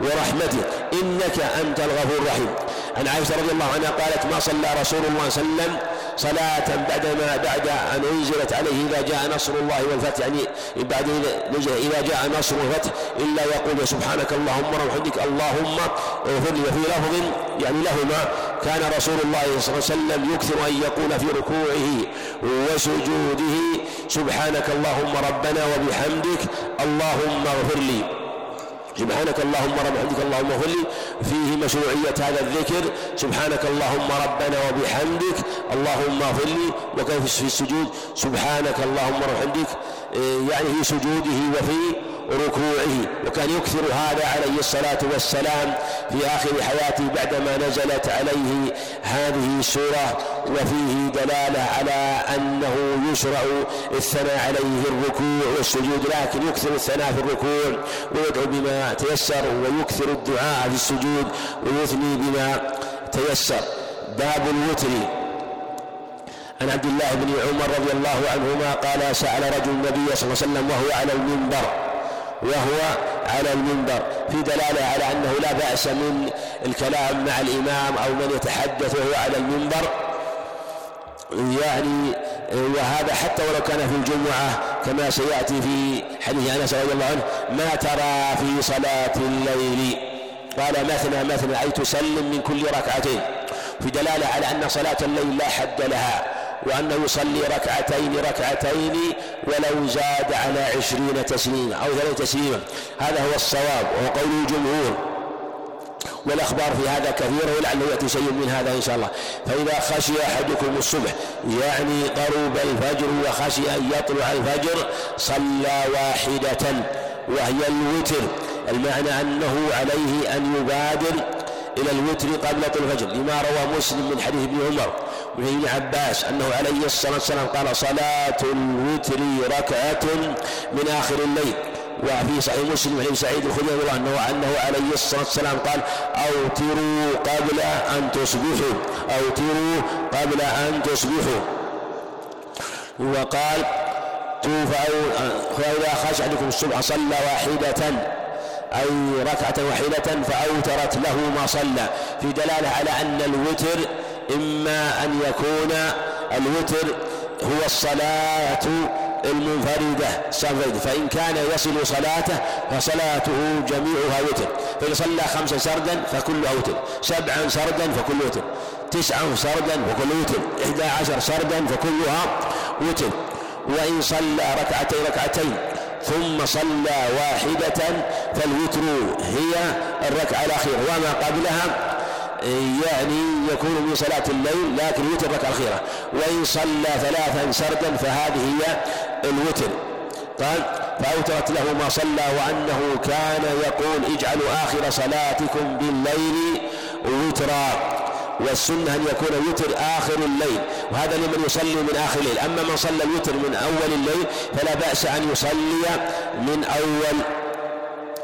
ورحمتك إنك أنت الغفور الرحيم. عن عائشة رضي الله عنها قالت ما صلى رسول الله صلى الله عليه وسلم صلاة بعدما بعد أن أنزلت عليه إذا جاء نصر الله والفتح. يعني بعد إذا جاء نصر الفتح إلا يقول سبحانك اللهم وبحمدك اللهم اغفر لي. وفي لفظ يعني لهما كان رسول الله صلى الله عليه وسلم يكثر أن يقول في ركوعه وسجوده سبحانك اللهم ربنا وبحمدك اللهم اغفر لي. سبحانك اللهم ربنا اللهم اغفر لي. فيه مشروعية هذا الذكر. سبحانك اللهم ربنا وبحمدك. اللهم اغفر لي. وكيف في السجود؟ سبحانك اللهم وبحمدك إيه، يعني في سجوده وفي ركوعه وكان يكثر هذا عليه الصلاة والسلام في آخر حياته بعدما نزلت عليه هذه السورة وفيه دلالة على أنه يشرع الثناء عليه الركوع والسجود لكن يكثر الثناء في الركوع ويدعو بما تيسر ويكثر الدعاء في السجود ويثني بما تيسر. باب الوتر. عن عبد الله بن عمر رضي الله عنهما قال سأل رجل النبي صلى الله عليه وسلم وهو على المنبر وهو على المنبر في دلالة على أنه لا بأس من الكلام مع الإمام أو من يتحدث وهو على المنبر. يعني وهذا حتى ولو كان في الجمعة كما سيأتي في حديث أنس رضي الله عنه ما ترى في صلاة الليل؟ قال مثنى مثنى أي تسلم من كل ركعتين. في دلالة على أن صلاة الليل لا حد لها. وأنه يصلي ركعتين ركعتين ولو زاد على عشرين تسليما أو ثلاث تسليما. هذا هو الصواب وهو قول الجمهور. والأخبار في هذا كثيرة ولعله يأتي شيء من هذا إن شاء الله. فإذا خشي أحدكم الصبح يعني قرب الفجر وخشي أن يطلع الفجر صلى واحدة وهي الوتر. المعنى أنه عليه أن يبادر إلى الوتر قبل طلوع الفجر لما روى مسلم من حديث ابن عمر. وعن ابن عباس أنه عليه الصلاة والسلام قال صلاة الوتر ركعة من آخر الليل. وفي صحيح مسلم عن سعيد الخدري رضي الله عنه أنه عليه الصلاة والسلام قال أوتروا قبل أن تصبحوا. أوتروا قبل أن تصبحوا. وقال فإذا خرج أحدكم الصبح صلى واحدة أي ركعة واحدة فأوترت له ما صلى. في دلالة على أن الوتر إما أن يكون الوتر هو الصلاة المنفردة. فإن كان يصل صلاته فصلاته جميعها وتر. فإن صلى خمسا سردا فكلها وتر. سبعا سردا فكل وتر. تسعا سردا فكل وتر. إحدى عشر سردا فكلها وتر. وإن صلى ركعتين ركعتين ثم صلى واحدة فالوتر هي الركعة الأخيرة. وما قبلها يعني يكون من صلاة الليل لكن الوتر الركعة الأخيرة. وإن صلى ثلاثا سردا فهذه هي الوتر. قال فأوترت له ما صلى وأنه كان يقول اجعلوا آخر صلاتكم بالليل وترا. والسنة أن يكون الوتر آخر الليل. وهذا لمن يصلي من آخر الليل. أما من صلى الوتر من أول الليل فلا بأس أن يصلي من أول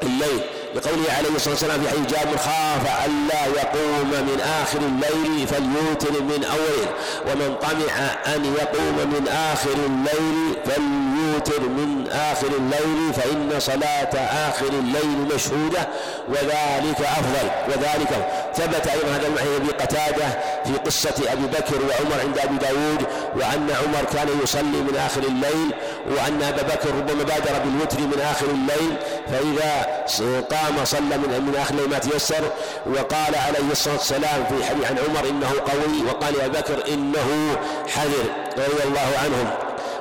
الليل. لقوله عليه الصلاة والسلام في حديث جابر خاف ألا يقوم من آخر الليل فليوتر من أوله ومن طمع أن يقوم من آخر الليل فليوتر من آخر الليل فإن صلاة آخر الليل مشهودة وذلك أفضل. وذلك ثبت أيضا هذا المعنى أبي قتادة في قصة أبي بكر وعمر عند أبي داود وأن عمر كان يصلي من آخر الليل وأن أبا بكر ربما بادر بالوتر من آخر الليل فإذا قام صلى من, من آخر الليل ما تيسر وقال عليه الصلاة والسلام في حديث عن عمر إنه قوي وقال يا بكر إنه حذر رضي الله عنهم.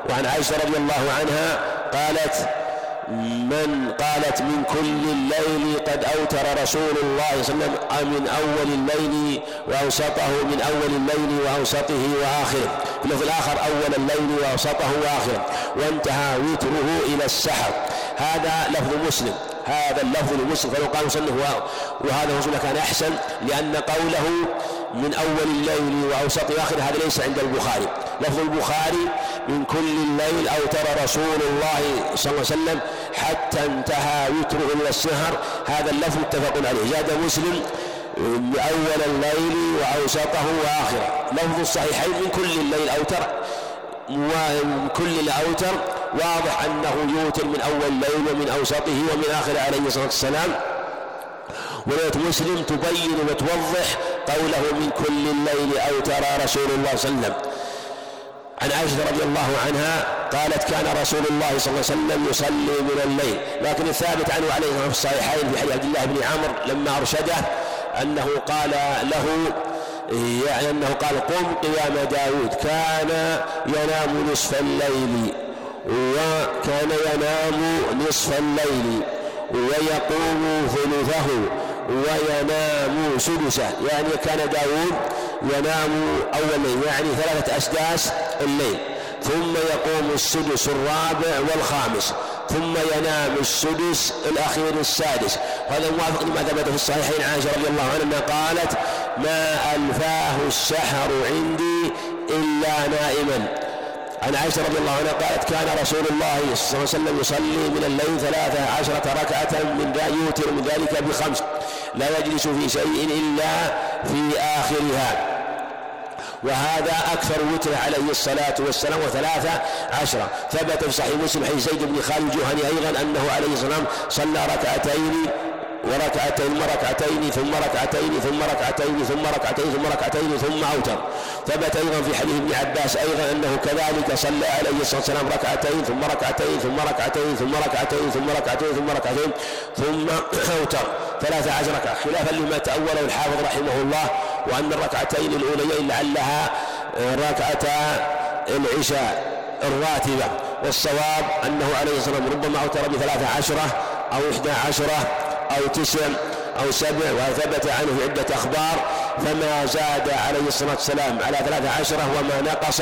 وعن عائشة رضي الله عنها قالت من قالت من كل الليل قد أوتر رسول الله صلى الله عليه وسلم من أول الليل وأوسطه من أول الليل وأوسطه وآخره. في اللفظ الآخر أول الليل وأوسطه وآخره. وانتهى وتره إلى السحر. هذا لفظ مسلم. هذا اللفظ لمسلم فلو قال مسلم وهذا هو كان أحسن لأن قوله من أول الليل وأوسط آخره هذا ليس عند البخاري. لفظ البخاري من كل الليل أوتر رسول الله صلى الله عليه وسلم حتى انتهى وتره إلى السهر. هذا اللفظ متفق عليه. زاد مسلم أول الليل وأوسطه وآخره. لفظ الصحيحين من كل الليل أوتر ومن كل الأوتر واضح أنه يوتر من أول الليل ومن أوسطه ومن آخره عليه الصلاة والسلام. ورواية مسلم تبين وتوضح قوله من كل الليل أوتر رسول الله صلى الله عليه وسلم. عن عائشة رضي الله عنها قالت كان رسول الله صلى الله عليه وسلم يصلي من الليل. لكن الثابت عنه عليه في الصحيحين في حديث عبد الله بن عمرو لما أرشده أنه قال له يعني أنه قال قم قيام داود كان ينام نصف الليل وكان ينام نصف الليل ويقوم ثلثه وينام سدسه. يعني كان داود ينام أول الليل يعني ثلاثة أسداس الليل. ثم يقوم السدس الرابع والخامس. ثم ينام السدس الأخير السادس. هذا موافق لما ثبت في الصحيحين عائشة رضي الله عنها قالت ما ألفاه السحر عندي إلا نائما. عن عائشة رضي الله عنها قالت كان رسول الله صلى الله عليه وسلم يصلي من الليل ثلاثة عشرة ركعة من يوتر من ذلك بخمس. لا يجلس في شيء إلا في آخرها. وهذا أكثر وتر عليه الصلاة والسلام وثلاثة عشرة ثبت في صحيح مسلم حديث زيد بن خالد الجهني أيضا أنه عليه الصلاة والسلام صلى ركعتين وركعتين ركعتين ثم ركعتين ثم ركعتين ثم ركعتين ثم ركعتين ثم أوتر ثبت أيضا في حديث ابن عباس أيضا أنه كذلك صلى عليه الصلاة والسلام ركعتين ثم ركعتين ثم ركعتين ثم ركعتين ثم ركعتين ثم ركعتين ثم أوتر ثلاثة عشر ركعة خلافا لما تأوله الحافظ رحمه الله وأن الركعتين الأوليين لعلها ركعتا العشاء الراتبة. والصواب أنه عليه الصلاة والسلام ربما أوتر بثلاثة عشرة أو إحدى عشرة أو تسع أو سبع وثبت عنه عدة أخبار فما زاد عليه الصلاة والسلام على ثلاثة عشرة وما نقص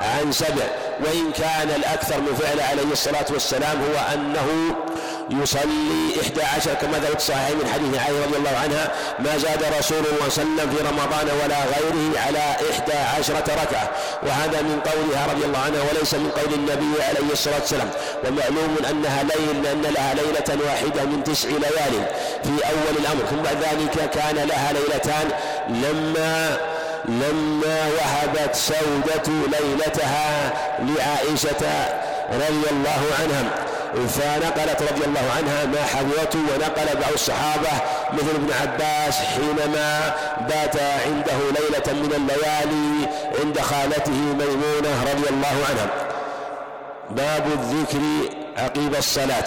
عن سبع. وإن كان الأكثر من فعل عليه الصلاة والسلام هو أنه يصلي إحدى عشر كما ثبت الصحيحين من حديث عائشة رضي الله عنها ما زاد رسول الله صلى الله عليه وسلم في رمضان ولا غيره على إحدى عشرة ركعة. وهذا من قولها رضي الله عنها وليس من قول النبي عليه الصلاة والسلام. ومعلوم أنها ليل لأن لها ليلة واحدة من تسع ليال في أول الأمر. ثم بعد ذلك كان لها ليلتان لما لما وهبت سودة ليلتها لعائشة رضي الله عنها. فنقلت رضي الله عنها ما حفظته ونقل بعض الصحابة مثل ابن عباس حينما بات عنده ليلة من الليالي عند خالته ميمونة رضي الله عنها. باب الذكر عقيب الصلاة.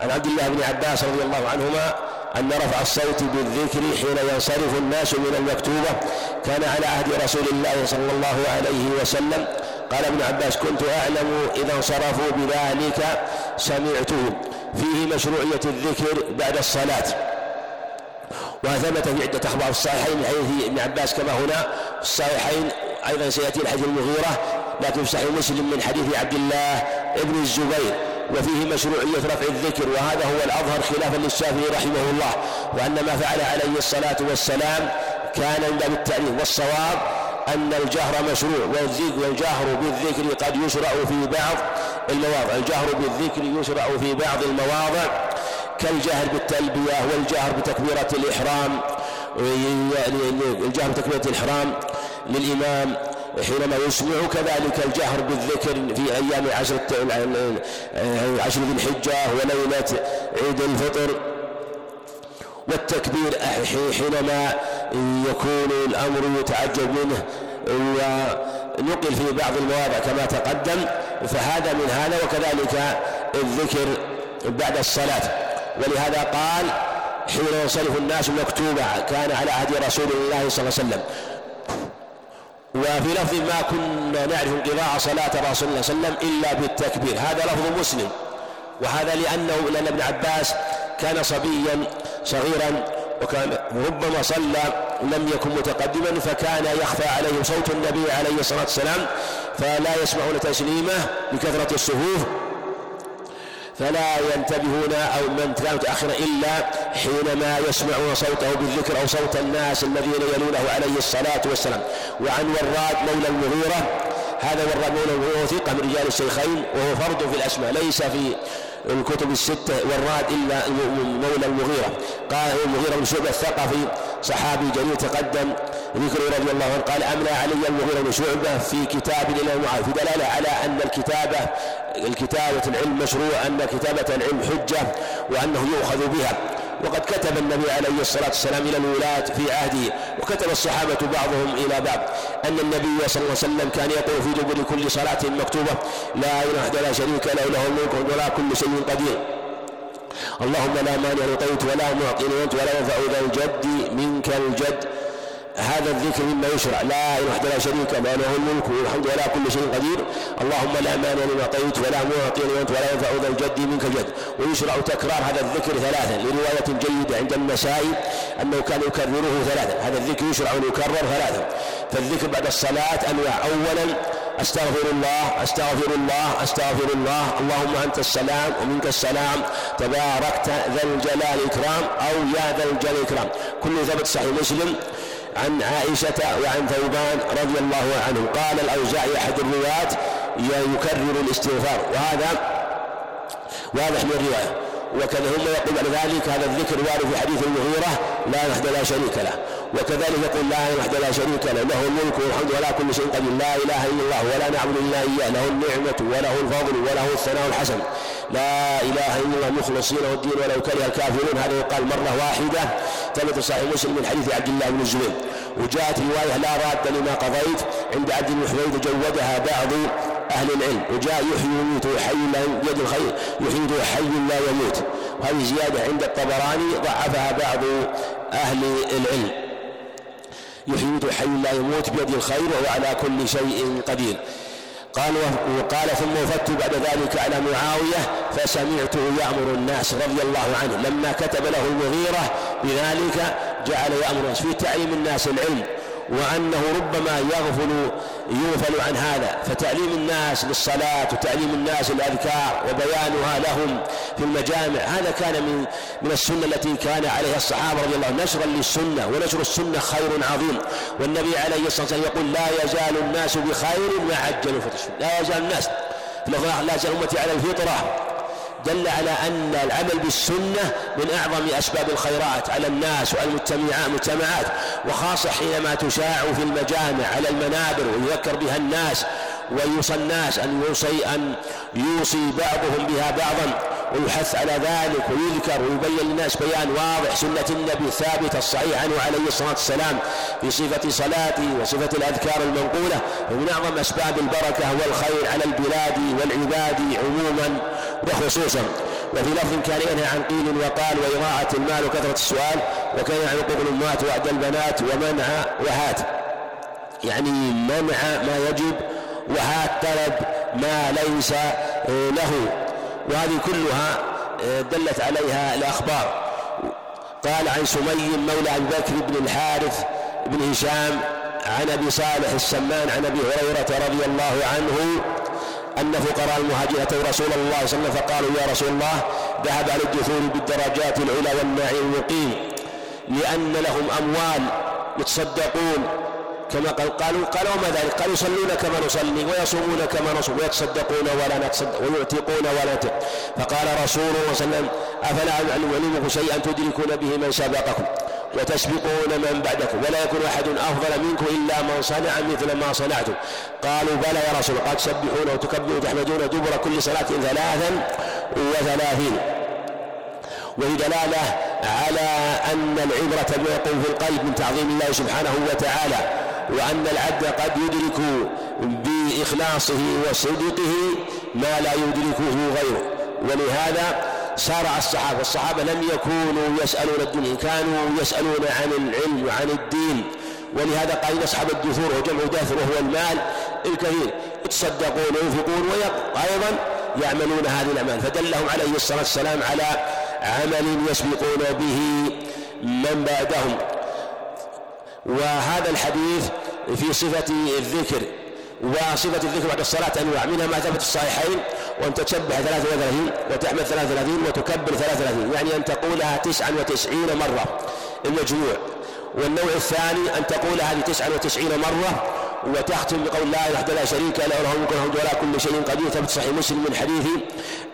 عن عبد الله بن عباس رضي الله عنهما أن رفع الصوت بالذكر حين ينصرف الناس من المكتوبة كان على عهد رسول الله صلى الله عليه وسلم قال ابن عباس كنت أعلم إذا انصرفوا بذلك سمعته فيه مشروعية الذكر بعد الصلاة. وثبت في عدة أخبار الصحيحين حديث ابن عباس كما هنا في الصحيحين أيضا سيأتي الحديث المغيرة لكن في صحيح مسلم من حديث عبد الله ابن الزبير وفيه مشروعية رفع الذكر وهذا هو الأظهر خلافا للشافعي رحمه الله وأن ما فعل عليه الصلاة والسلام كان من باب والصواب أن الجهر مشروع والجهر بالذكر قد يشرع في بعض المواضع. الجهر بالذكر يشرع في بعض المواضع كالجهر بالتلبية والجهر بتكبيرة الإحرام الجهر بتكبيرة الإحرام للإمام حينما يسمع. كذلك الجهر بالذكر في أيام عشر عشر ذي الحجة وليلة عيد الفطر. والتكبير حينما يكون الأمر يتعجب منه ونقل في بعض المواضع كما تقدم فهذا من هذا وكذلك الذكر بعد الصلاة. ولهذا قال حين ينصرف الناس مكتوبة كان على عهد رسول الله صلى الله عليه وسلم. وفي لفظ ما كنا نعرف انقضاء صلاة رسول الله صلى الله عليه وسلم إلا بالتكبير. هذا لفظ مسلم. وهذا لأنه لأن ابن عباس كان صبيا صغيرا وكان ربما صلى لم يكن متقدما فكان يخفى عليهم صوت النبي عليه الصلاة والسلام فلا يسمعون تسليمه بكثرة الصفوف فلا ينتبهون أو من كانوا متأخرا إلا حينما يسمعون صوته بالذكر أو صوت الناس الذين يلونه عليه الصلاة والسلام. وعن وراد مولى المغيرة هذا وراد مولى المغيرة ثقة من رجال الشيخين وهو فرد في الأسماء ليس في الكتب الستة والراد إلا مولى المغيرة. قال المغيرة بن شعبة الثقفي صحابي جليل تقدم ذكر رضي الله عنه قال أملى علي المغيرة بن شعبة في كتاب إلى معاذ في دلالة على أن الكتابة الكتابة العلم مشروع أن كتابة العلم حجة وأنه يؤخذ بها. وقد كتب النبي عليه الصلاة والسلام إلى الولاة في عهده وكتب الصحابة بعضهم إلى بعض. أن النبي صلى الله عليه وسلم كان يقول في دبر كل صلاة مكتوبة لا إله لا شريك له له الملك ولا كل شيء قدير. اللهم لا مانع لطيت ولا معطي لأنت ولا ينفع ذا الجد منك الجد. هذا الذكر مما يشرع. لا إله لا شريك له له الملك والحمد ولا كل شيء قدير. اللهم لا مانع لما اعطيت ولا معطي لما ولا ينفع ذا الجد منك الجد. ويشرع تكرار هذا الذكر ثلاثا لرواية جيدة عند النسائي أنه كان يكرره ثلاثا هذا الذكر يشرع ان يكرر ثلاثا فالذكر بعد الصلاة أنواع. اولا أستغفر الله أستغفر الله أستغفر الله. اللهم أنت السلام ومنك السلام. تباركت ذا الجلال الاكرام أو يا ذا الجلال الاكرام كل ثبت صحيح مسلم. عن عائشة وعن ثوبان رضي الله عنه قال الأوزاعي أحد الرواة يكرر الاستغفار. وهذا واضح من الرواية. وكذا هم يقول ذلك هذا الذكر وارد في حديث المغيرة لا وحده لا شريك له. وكذلك يقول لا وحده لا شريك له له الملك والحمد ولا كل شيء قدير لا إله إلا الله ولا نعبد إلا إياه له النعمة وله الفضل وله الثناء الحسن. لا إله إلا الله مخلصين الدين ولو كره الكافرون. هذا يقال مرة واحدة ثبت صحيح مسلم من حديث عبد الله بن الزبير. وجاءت رواية لا راد لما قضيت عند عبد بن حميد جودها بعض أهل العلم. وجاء يحيي ويميت وحي لا يد الخير يحيي حي لا يموت. وهذه زيادة عند الطبراني ضعفها بعض أهل العلم. يحيي حي لا يموت بيد الخير وهو على كل شيء قدير. قال وقال ثم وفدت بعد ذلك على معاوية فسمعته يأمر الناس رضي الله عنه. لما كتب له المغيرة بذلك جعل يأمر الناس في تعليم الناس العلم. وأنه ربما يغفل يغفل عن هذا. فتعليم الناس للصلاة وتعليم الناس الأذكار وبيانها لهم في المجامع هذا كان من من السنة التي كان عليها الصحابة رضي الله عنهم. نشرا للسنة ونشر السنة خير عظيم. والنبي عليه الصلاة والسلام يقول لا يزال الناس بخير ما عجلوا فتح لا يزال الناس لا يزال أمتي على الفطرة. دل على أن العمل بالسنة من أعظم أسباب الخيرات على الناس وعلى المجتمعات وخاصة حينما تشاع في المجامع على المنابر ويذكر بها الناس ويوصى الناس أن يوصي أن يوصي بعضهم بها بعضا. ويحث على ذلك ويذكر ويبين للناس بيان واضح سنة النبي الثابتة الصحيح عنه عليه الصلاة والسلام في صفة صلاته وصفة الأذكار المنقولة ومن أعظم أسباب البركة والخير على البلاد والعباد عموما وخصوصا. وفي لفظ كان ينهى عن قيل وقال وإضاعة المال وكثرة السؤال وكان عن حقوق الأمهات وعد البنات ومنع وهات. يعني منع ما يجب وهات طلب ما ليس له. وهذه كلها دلت عليها الأخبار. قال عن سمي مولى أبي بكر بن الحارث بن هشام عن أبي صالح السمان عن أبي هريرة رضي الله عنه أن فقراء المهاجرين أتوا رسول الله صلى الله عليه وسلم فقالوا يا رسول الله ذهب على الدخول بالدرجات العلى والنعيم المقيم لأن لهم أموال يتصدقون كما قال قالوا قالوا وما ذلك؟ قالوا يصلون كما نصلي ويصومون كما نصوم ويتصدقون ولا نتصدق ويعتقون ولا نعتق. فقال رسول الله صلى الله عليه وسلم أفلا اعلمكم شيئا تدركون به من سبقكم وتسبقون من بعدكم ولا يكون أحد أفضل منكم إلا من صنع مثل ما صنعتم. قالوا بلى يا رسول الله قد تسبحون وتكبرون وتحمدون دبر كل صلاة ثلاثا وثلاثين. وهي دلاله على أن العبرة بما يقوم في القلب من تعظيم الله سبحانه وتعالى. وأن العبد قد يدرك بإخلاصه وصدقه ما لا يدركه غيره. ولهذا صارع الصحابة الصحابة لم يكونوا يسألون الدنيا كانوا يسألون عن العلم وعن الدين. ولهذا قال يصحب الدثور وجمع دثر وهو المال الكثير. يتصدقون وينفقون وأيضا يعملون هذه الأعمال. فدلهم عليه الصلاة والسلام على عمل يسبقون به من بعدهم. وهذا الحديث في صفة الذكر وصفة الذكر بعد الصلاة أنواع منها ما ثبت الصحيحين وأن تسبح 33 وتحمد 33 وتكبر 33 يعني أن تقولها 99 مرة المجموع والنوع الثاني أن تقول هذه 99 مرة وتختم بقول لا إله إلا شريك له له الملك والحمد ولا كل شيء قدير ثبت صحيح مسلم من حديث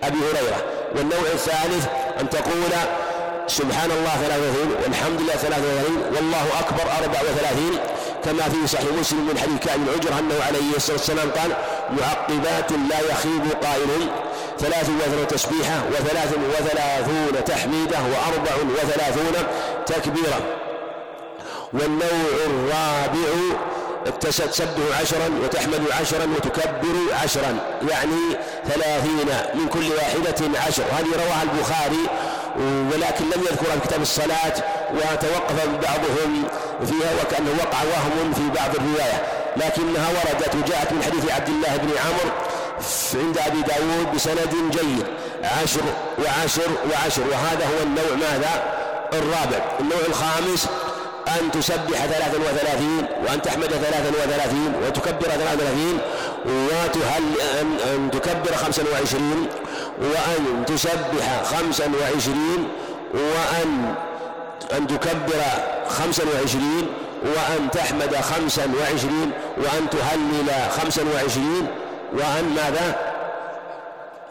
أبي هريرة. والنوع الثالث أن تقول سبحان الله 33 والحمد لله 33 والله أكبر 34 كما في صحيح مسلم من حديث كعب العجر أنه عليه الصلاة والسلام قال معقبات لا يخيب قائل ثلاث وثلاثون تسبيحة وثلاث وثلاثون تحميدة وأربع وثلاثون تكبيرة. والنوع الرابع تسبح عشرا وتحمد عشرا وتكبر عشرا يعني ثلاثين من كل واحدة عشر. وهذه رواها البخاري ولكن لم يذكرها في كتاب الصلاة وتوقف بعضهم فيها وكأنه وقع وهم في بعض الرواية. لكنها وردت وجاءت من حديث عبد الله بن عمرو عند أبي داود بسند جيد عشر وعشر وعشر. وهذا هو النوع ماذا؟ الرابع. النوع الخامس أن تسبح ثلاثا وثلاثين وأن تحمد ثلاثا وثلاثين وتكبر ثلاثا وثلاثين وتهل أن, أن تكبر خمسا وعشرين. وأن تسبح خمسا وعشرين وأن أن تكبر خمسا وعشرين وأن تحمد خمسا وعشرين وأن تهلل خمسا وعشرين وأن ماذا؟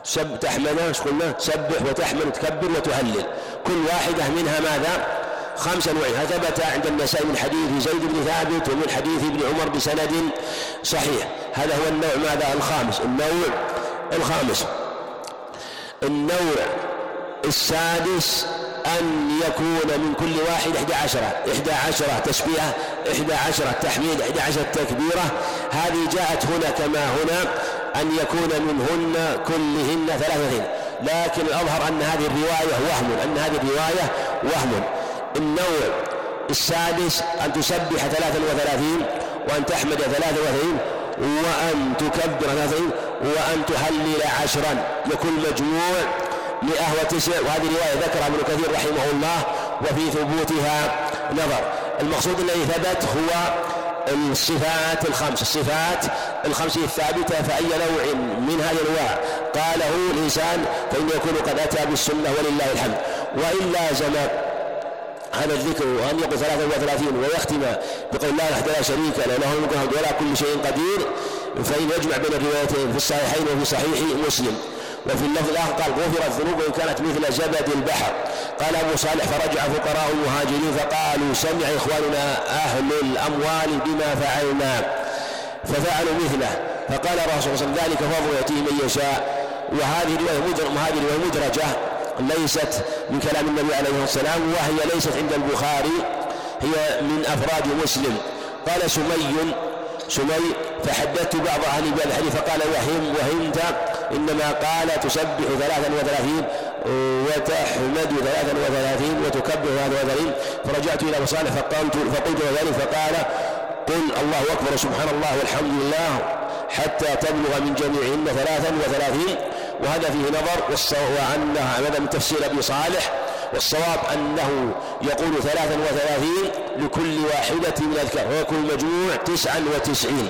سب تحمد قلنا؟ سبح وتحمد وتكبر وتهلل. كل واحدة منها ماذا؟ خمسا وعشرين. ثبت عند النسائي من حديث زيد بن ثابت ومن حديث ابن عمر بسند صحيح. هذا هو النوع ماذا؟ الخامس. النوع الخامس. النوع السادس أن يكون من كل واحد إحدى عشرة إحدى عشرة تسبيحة إحدى عشرة تحميد إحدى عشرة تكبيرة. هذه جاءت هنا كما هنا أن يكون منهن كلهن ثلاثة لكن الأظهر أن هذه الرواية وهم أن هذه الرواية وهم. النوع السادس أن تسبح ثلاثا وثلاثين وأن تحمد ثلاثا وثلاثين وأن تكبر ثلاثين وأن تهلل عشرا. يكون مجموع مئة وتسع. وهذه رواية ذكرها ابن كثير رحمه الله وفي ثبوتها نظر. المقصود الذي ثبت هو الصفات الخمس. الصفات الخمس الثابتة فأي نوع من هذه الأنواع قاله الإنسان فإنه يكون قد أتى بالسنة ولله الحمد. وإن لازم هذا الذكر وأن يقول ثلاثة وثلاثين ويختم بقول لا أحد لا شريك له له الملك ولا كل شيء قدير. فإن يجمع بين الروايتين في الصحيحين وفي صحيح مسلم. وفي اللفظ الآخر قال غفرت الذنوب وإن كانت مثل زبد البحر. قال أبو صالح فرجع فقراء المهاجرين فقالوا سمع إخواننا أهل الأموال بما فعلنا. ففعلوا مثله. فقال الرسول صلى الله عليه وسلم ذلك فضل يأتيه من يشاء. وهذه رواية وهذه رواية مدرجة. ليست من كلام النبي عليه الصلاة والسلام وهي ليست عند البخاري هي من أفراد مسلم. قال سمي سمي فحدثت بعض أهل الحديث فقال وهم وهمت إنما قال تسبح ثلاثا وثلاثين وتحمد ثلاثا وثلاثين وتكبر ثلاثا وثلاثين. فرجعت إلى مصالح فقلت فقلت ذلك فقال قل الله أكبر سبحان الله والحمد لله حتى تبلغ من جميعهن ثلاثا وثلاثين. وهذا فيه نظر وأنها هذا من تفسير أبي صالح والصواب أنه يقول ثلاثا وثلاثين لكل واحدة من الأذكار ويكون المجموع تسعا وتسعين.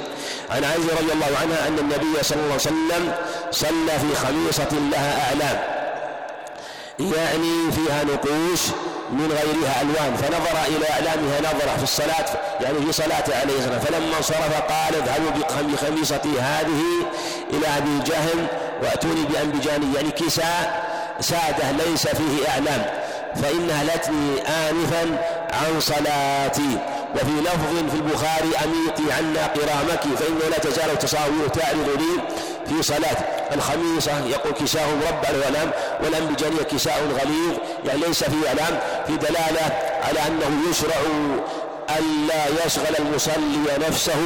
عن عائشة رضي الله عنها أن النبي صلى الله عليه وسلم صلى في خميصة لها أعلام. يعني فيها نقوش من غيرها ألوان. فنظر إلى إعلامها نظرة في الصلاة يعني في صلاته عليه الصلاة فلما انصرف قال اذهبوا بخميصتي هذه إلى أبي جهل وأتوني بأنبجاني يعني كساء سادة ليس فيه إعلام. فإنها لتني آنفا عن صلاتي. وفي لفظ في البخاري أميطي عنا قرامك فإنه لا تزال تصاوير تعرض لي في صلاة الخميصة يقول كساء مربع الغلام والأنبجانية كساء غليظ. يعني ليس فيه إعلام في دلالة على أنه يشرع ألا يشغل المصلي نفسه.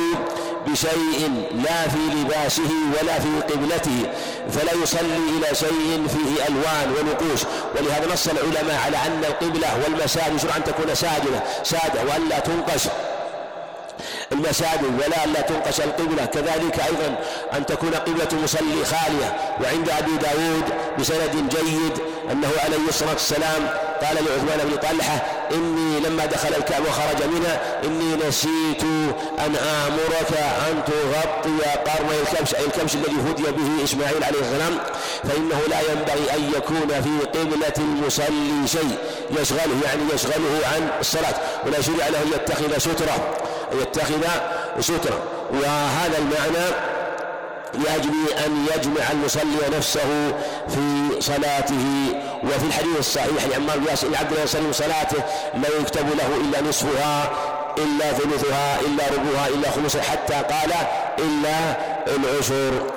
بشيء لا في لباسه ولا في قبلته فلا يصلي إلى شيء فيه ألوان ونقوش. ولهذا نص العلماء على أن القبلة والمساجد يشرع أن تكون ساجدة سادة وأن لا تنقش المساجد ولا لا تنقش القبلة. كذلك أيضا أن تكون قبلة المصلي خالية وعند أبي داود بسند جيد أنه عليه الصلاة والسلام قال لعثمان بن طلحة إني لما دخل الكعبة وخرج منها إني نسيت أن آمرك أن تغطي قرن الكبش أي الكبش الذي هدي به إسماعيل عليه السلام فإنه لا ينبغي أن يكون في قبلة المصلي شيء يشغله يعني يشغله عن الصلاة ولا شرع له أن يتخذ سترة يتخذ سترة وهذا المعنى يجب أن يجمع المصلي نفسه في صلاته وفي الحديث الصحيح لعمار بن عبد الله يصلي صلاته لا يكتب له إلا نصفها إلا ثلثها إلا ربعها إلا خمسها حتى قال إلا العشر.